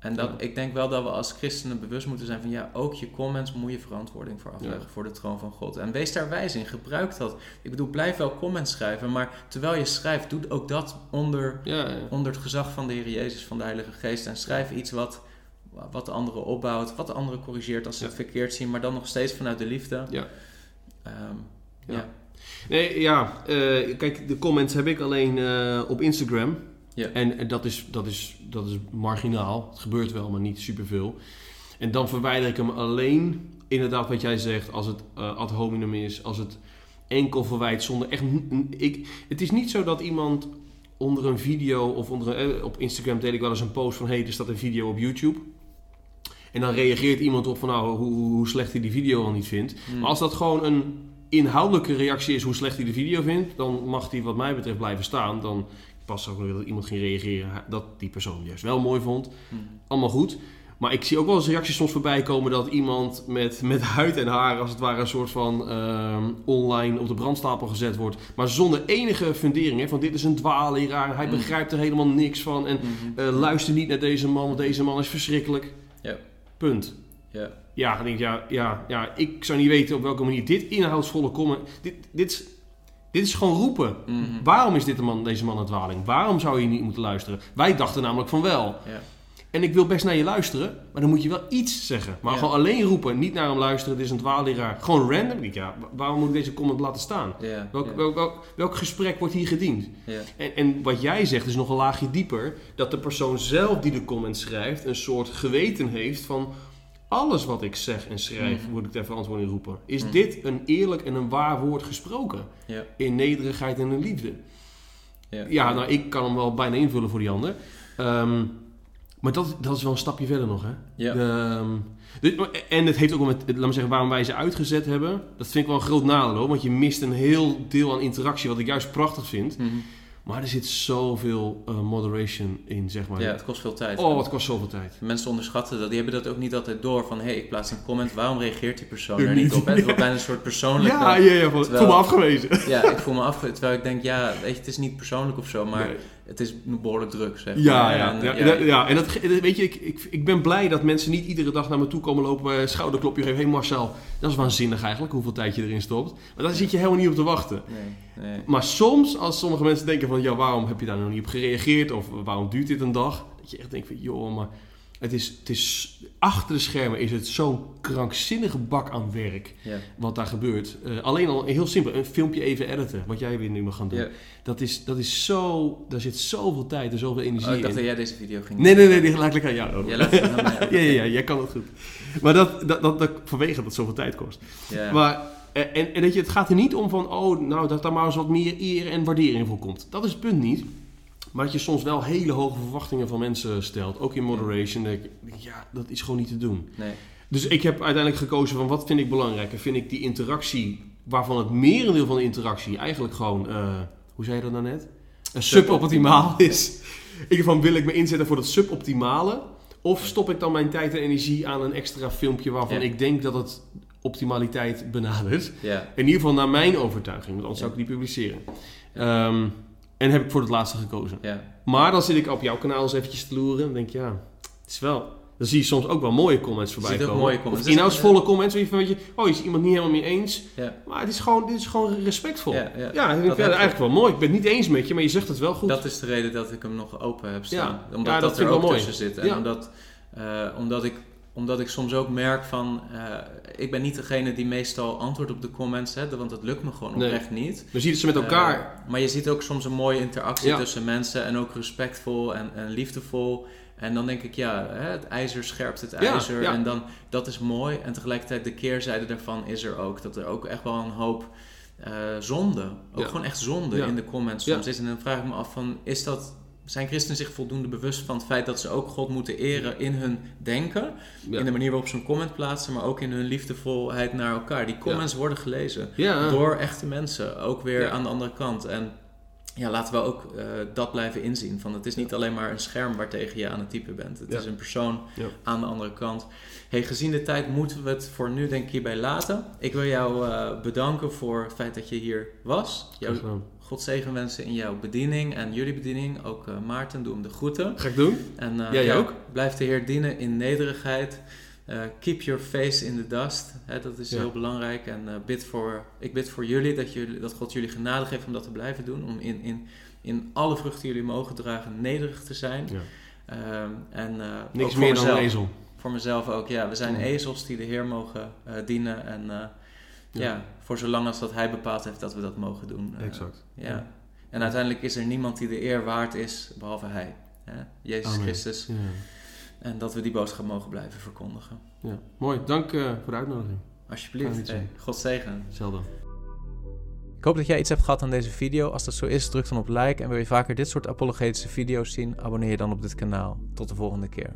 En dat, Ja. ik denk wel dat we als christenen bewust moeten zijn van, ja, ook je comments moet je verantwoording voor afleggen Ja. voor de troon van God. En wees daar wijs in, gebruik dat. Ik bedoel, blijf wel comments schrijven, maar terwijl je schrijft, doe ook dat onder, Ja. onder het gezag van de Heer Jezus, van de Heilige Geest. En schrijf iets wat, wat de anderen opbouwt, wat de anderen corrigeert als ze het verkeerd zien, maar dan nog steeds vanuit de liefde. Ja. Ehm, Ja. ja. Nee, ja. eh, kijk, de comments heb ik alleen eh, op Instagram. Ja. En dat is, dat, is, dat is marginaal. Het gebeurt wel, maar niet superveel. En dan verwijder ik hem alleen, inderdaad wat jij zegt, als het eh, ad hominem is, als het enkel verwijt zonder echt... Ik, het is niet zo dat iemand onder een video of onder een, eh, op Instagram deel ik wel eens een post van... hé, hey, er staat een video op YouTube. En dan reageert iemand op van nou, hoe, hoe slecht hij die video al niet vindt. Mm. Maar als dat gewoon een inhoudelijke reactie is hoe slecht hij de video vindt, dan mag die wat mij betreft blijven staan. Dan pas ook nog dat iemand ging reageren dat die persoon juist wel mooi vond. Mm. Allemaal goed. Maar ik zie ook wel eens reacties soms voorbij komen dat iemand met, met huid en haar als het ware een soort van ehm, online op de brandstapel gezet wordt. Maar zonder enige fundering. Hè, van dit is een dwaalleraar, hij Mm. begrijpt er helemaal niks van. En Mhm. eh, luister niet naar deze man, want deze man is verschrikkelijk. Ja. Punt. Ja. Ja, dan denk ik, ja, ja, ja, ik zou niet weten op welke manier dit inhoudsvolle comment... Dit, dit, is, dit is gewoon roepen. Mhm. Waarom is dit man, deze man een dwaling? Waarom zou je niet moeten luisteren? Wij dachten namelijk van wel. Ja. En ik wil best naar je luisteren, maar dan moet je wel iets zeggen. Maar Ja. gewoon alleen roepen, niet naar hem luisteren, dit is een dwaalleraar. Gewoon random. Ja, wa- waarom moet ik deze comment laten staan? Ja. Welk, welk, welk, welk gesprek wordt hier gediend? Ja. En, en wat jij zegt is nog een laagje dieper. Dat de persoon zelf die de comment schrijft een soort geweten heeft van... Alles wat ik zeg en schrijf, Mhm. moet ik ter verantwoording roepen. Is Mhm. dit een eerlijk en een waar woord gesproken? Ja. In nederigheid en in liefde? Ja. Ja, nou, ik kan hem wel bijna invullen voor die ander. Ehm, maar dat, dat is wel een stapje verder nog, hè? Ja. De, ehm, dit- en het heeft ook wel met, laat me zeggen, waarom wij ze uitgezet hebben. Dat vind ik wel een groot nadeel, hoor. Want je mist een heel deel aan interactie, wat ik juist prachtig vind. Mhm. Maar er zit zoveel eh, moderation in, zeg maar. ja, het kost veel tijd. Oh, het kost zoveel tijd. Mensen onderschatten dat. Die hebben dat ook niet altijd door. Van, hé, hey, ik plaats een comment. Waarom reageert die persoon er niet op? Het wordt bijna een soort persoonlijk... Ja, ja, ja. Terwijl- Voel me afgewezen. Ja, ik voel me afge... Terwijl ik denk, ja, weet je, het is niet persoonlijk of zo. Maar Nee. Het is behoorlijk druk, zeg Ja, maar. ja, En, ja, ja, ja, ja. En dat, weet je, ik, ik, ik ben blij dat mensen niet iedere dag naar me toe komen lopen, eh, schouderklopje geven. Hé hey Marcel, dat is waanzinnig eigenlijk, hoeveel tijd je erin stopt. Maar daar zit je helemaal niet op te wachten. Nee, nee. Maar soms, als sommige mensen denken van, ja, waarom heb je daar nog niet op gereageerd? Of waarom duurt dit een dag? Dat je echt denkt van, joh, maar het is, het is, achter de schermen is het zo'n krankzinnige bak aan werk wat daar gebeurt. Eh, alleen al heel simpel, een filmpje even editen, wat jij weer nu mag gaan doen. Dat, is, dat is zo, daar zit zoveel tijd en zoveel energie Oh, ik dacht in. dat jij deze video ging Nee, nee, nee, die laat ik aan jou over. Jij laat het aan mij over. ja, ja, ja, jij kan het goed. Maar dat, dat, dat, dat vanwege dat het zoveel tijd kost. Ja. Maar, eh, en, en dat je, het gaat er niet om van, oh, nou, dat daar maar eens wat meer eer en waardering voor komt. Dat is het punt niet. Maar dat je soms wel hele hoge verwachtingen van mensen stelt. Ook in moderation. denk ik, Ja, dat is gewoon niet te doen. Nee. Dus ik heb uiteindelijk gekozen van, wat vind ik belangrijker? Vind ik die interactie, waarvan het merendeel van de interactie eigenlijk gewoon, eh, hoe zei je dat nou net? Een suboptimaal is. Ik van, wil ik me inzetten voor dat suboptimale? Of stop ik dan mijn tijd en energie aan een extra filmpje waarvan Ja. ik denk dat het optimaliteit benadert? Ja. In ieder geval naar mijn overtuiging, want anders zou ik niet publiceren. Ehm, en heb ik voor het laatste gekozen. Ja. Maar dan zit ik op jouw kanaal eens eventjes te loeren en denk ja, het is wel... Dan zie je soms ook wel mooie comments voorbij komen. mooie comments. Of inhoudsvolle comments, waar je van, weet je, oh, is iemand niet helemaal mee eens. Ja. Maar het is gewoon, dit is gewoon respectvol. Ja, ja. Ja, ik vind Dat het heb eigenlijk wel mooi. Ik ben het niet eens met je, maar je zegt het wel goed. Dat is de reden dat ik hem nog open heb staan. Omdat dat dat, vind er ook mooi. tussen zit. En omdat, eh, omdat, ik, omdat ik soms ook merk van... eh, ik ben niet degene die meestal antwoordt op de comments zet. Want dat lukt me gewoon Nee. oprecht niet. We zien het ze met elkaar. Eh, maar je ziet ook soms een mooie interactie Ja. tussen mensen. En ook respectvol en, en liefdevol. En dan denk ik, ja, het ijzer scherpt het ijzer. ja. En dan, dat is mooi. En tegelijkertijd de keerzijde daarvan is er ook. Dat er ook echt wel een hoop eh, zonde, ook Ja. gewoon echt zonde in de comments soms is. En dan vraag ik me af van, is dat... Zijn christenen zich voldoende bewust van het feit dat ze ook God moeten eren in hun denken? Ja. In de manier waarop ze een comment plaatsen, maar ook in hun liefdevolheid naar elkaar. Die comments worden gelezen Ja. door echte mensen, ook weer aan de andere kant. En ja, laten we ook eh, dat blijven inzien. Van het is niet alleen maar een scherm waartegen je aan het typen bent. Het is een persoon aan de andere kant. Hey, gezien de tijd moeten we het voor nu denk ik hierbij laten. Ik wil jou eh, bedanken voor het feit dat je hier was. Gedaan. God zegen wensen in jouw bediening en jullie bediening. Ook eh, Maarten, doe hem de groeten. Ga ik doen? En eh, Jij ja, ook? blijf de Heer dienen in nederigheid. Eh, keep your face in the dust. Hè, dat is Ja. heel belangrijk. En bid voor, ik bid voor jullie dat, jullie dat God jullie genade geeft om dat te blijven doen. Om in, in, in alle vruchten die jullie mogen dragen nederig te zijn. Ja. Ehm, en Niks meer dan een ezel. Voor mezelf ook. Ja, we zijn ezels die de Heer mogen dienen. En ja. Ja. Voor zolang als dat Hij bepaald heeft dat we dat mogen doen. Eh, Exact. ja. En uiteindelijk is er niemand die de eer waard is behalve Hij. Hè? Jezus Amen. Christus. Ja. En dat we die boodschap mogen blijven verkondigen. ja. Mooi. Dank eh, voor de uitnodiging. Alsjeblieft. Hey. God zegen. Hetzelfde. Ik hoop dat jij iets hebt gehad aan deze video. Als dat zo is, druk dan op like. En wil je vaker dit soort apologetische video's zien, abonneer je dan op dit kanaal. Tot de volgende keer.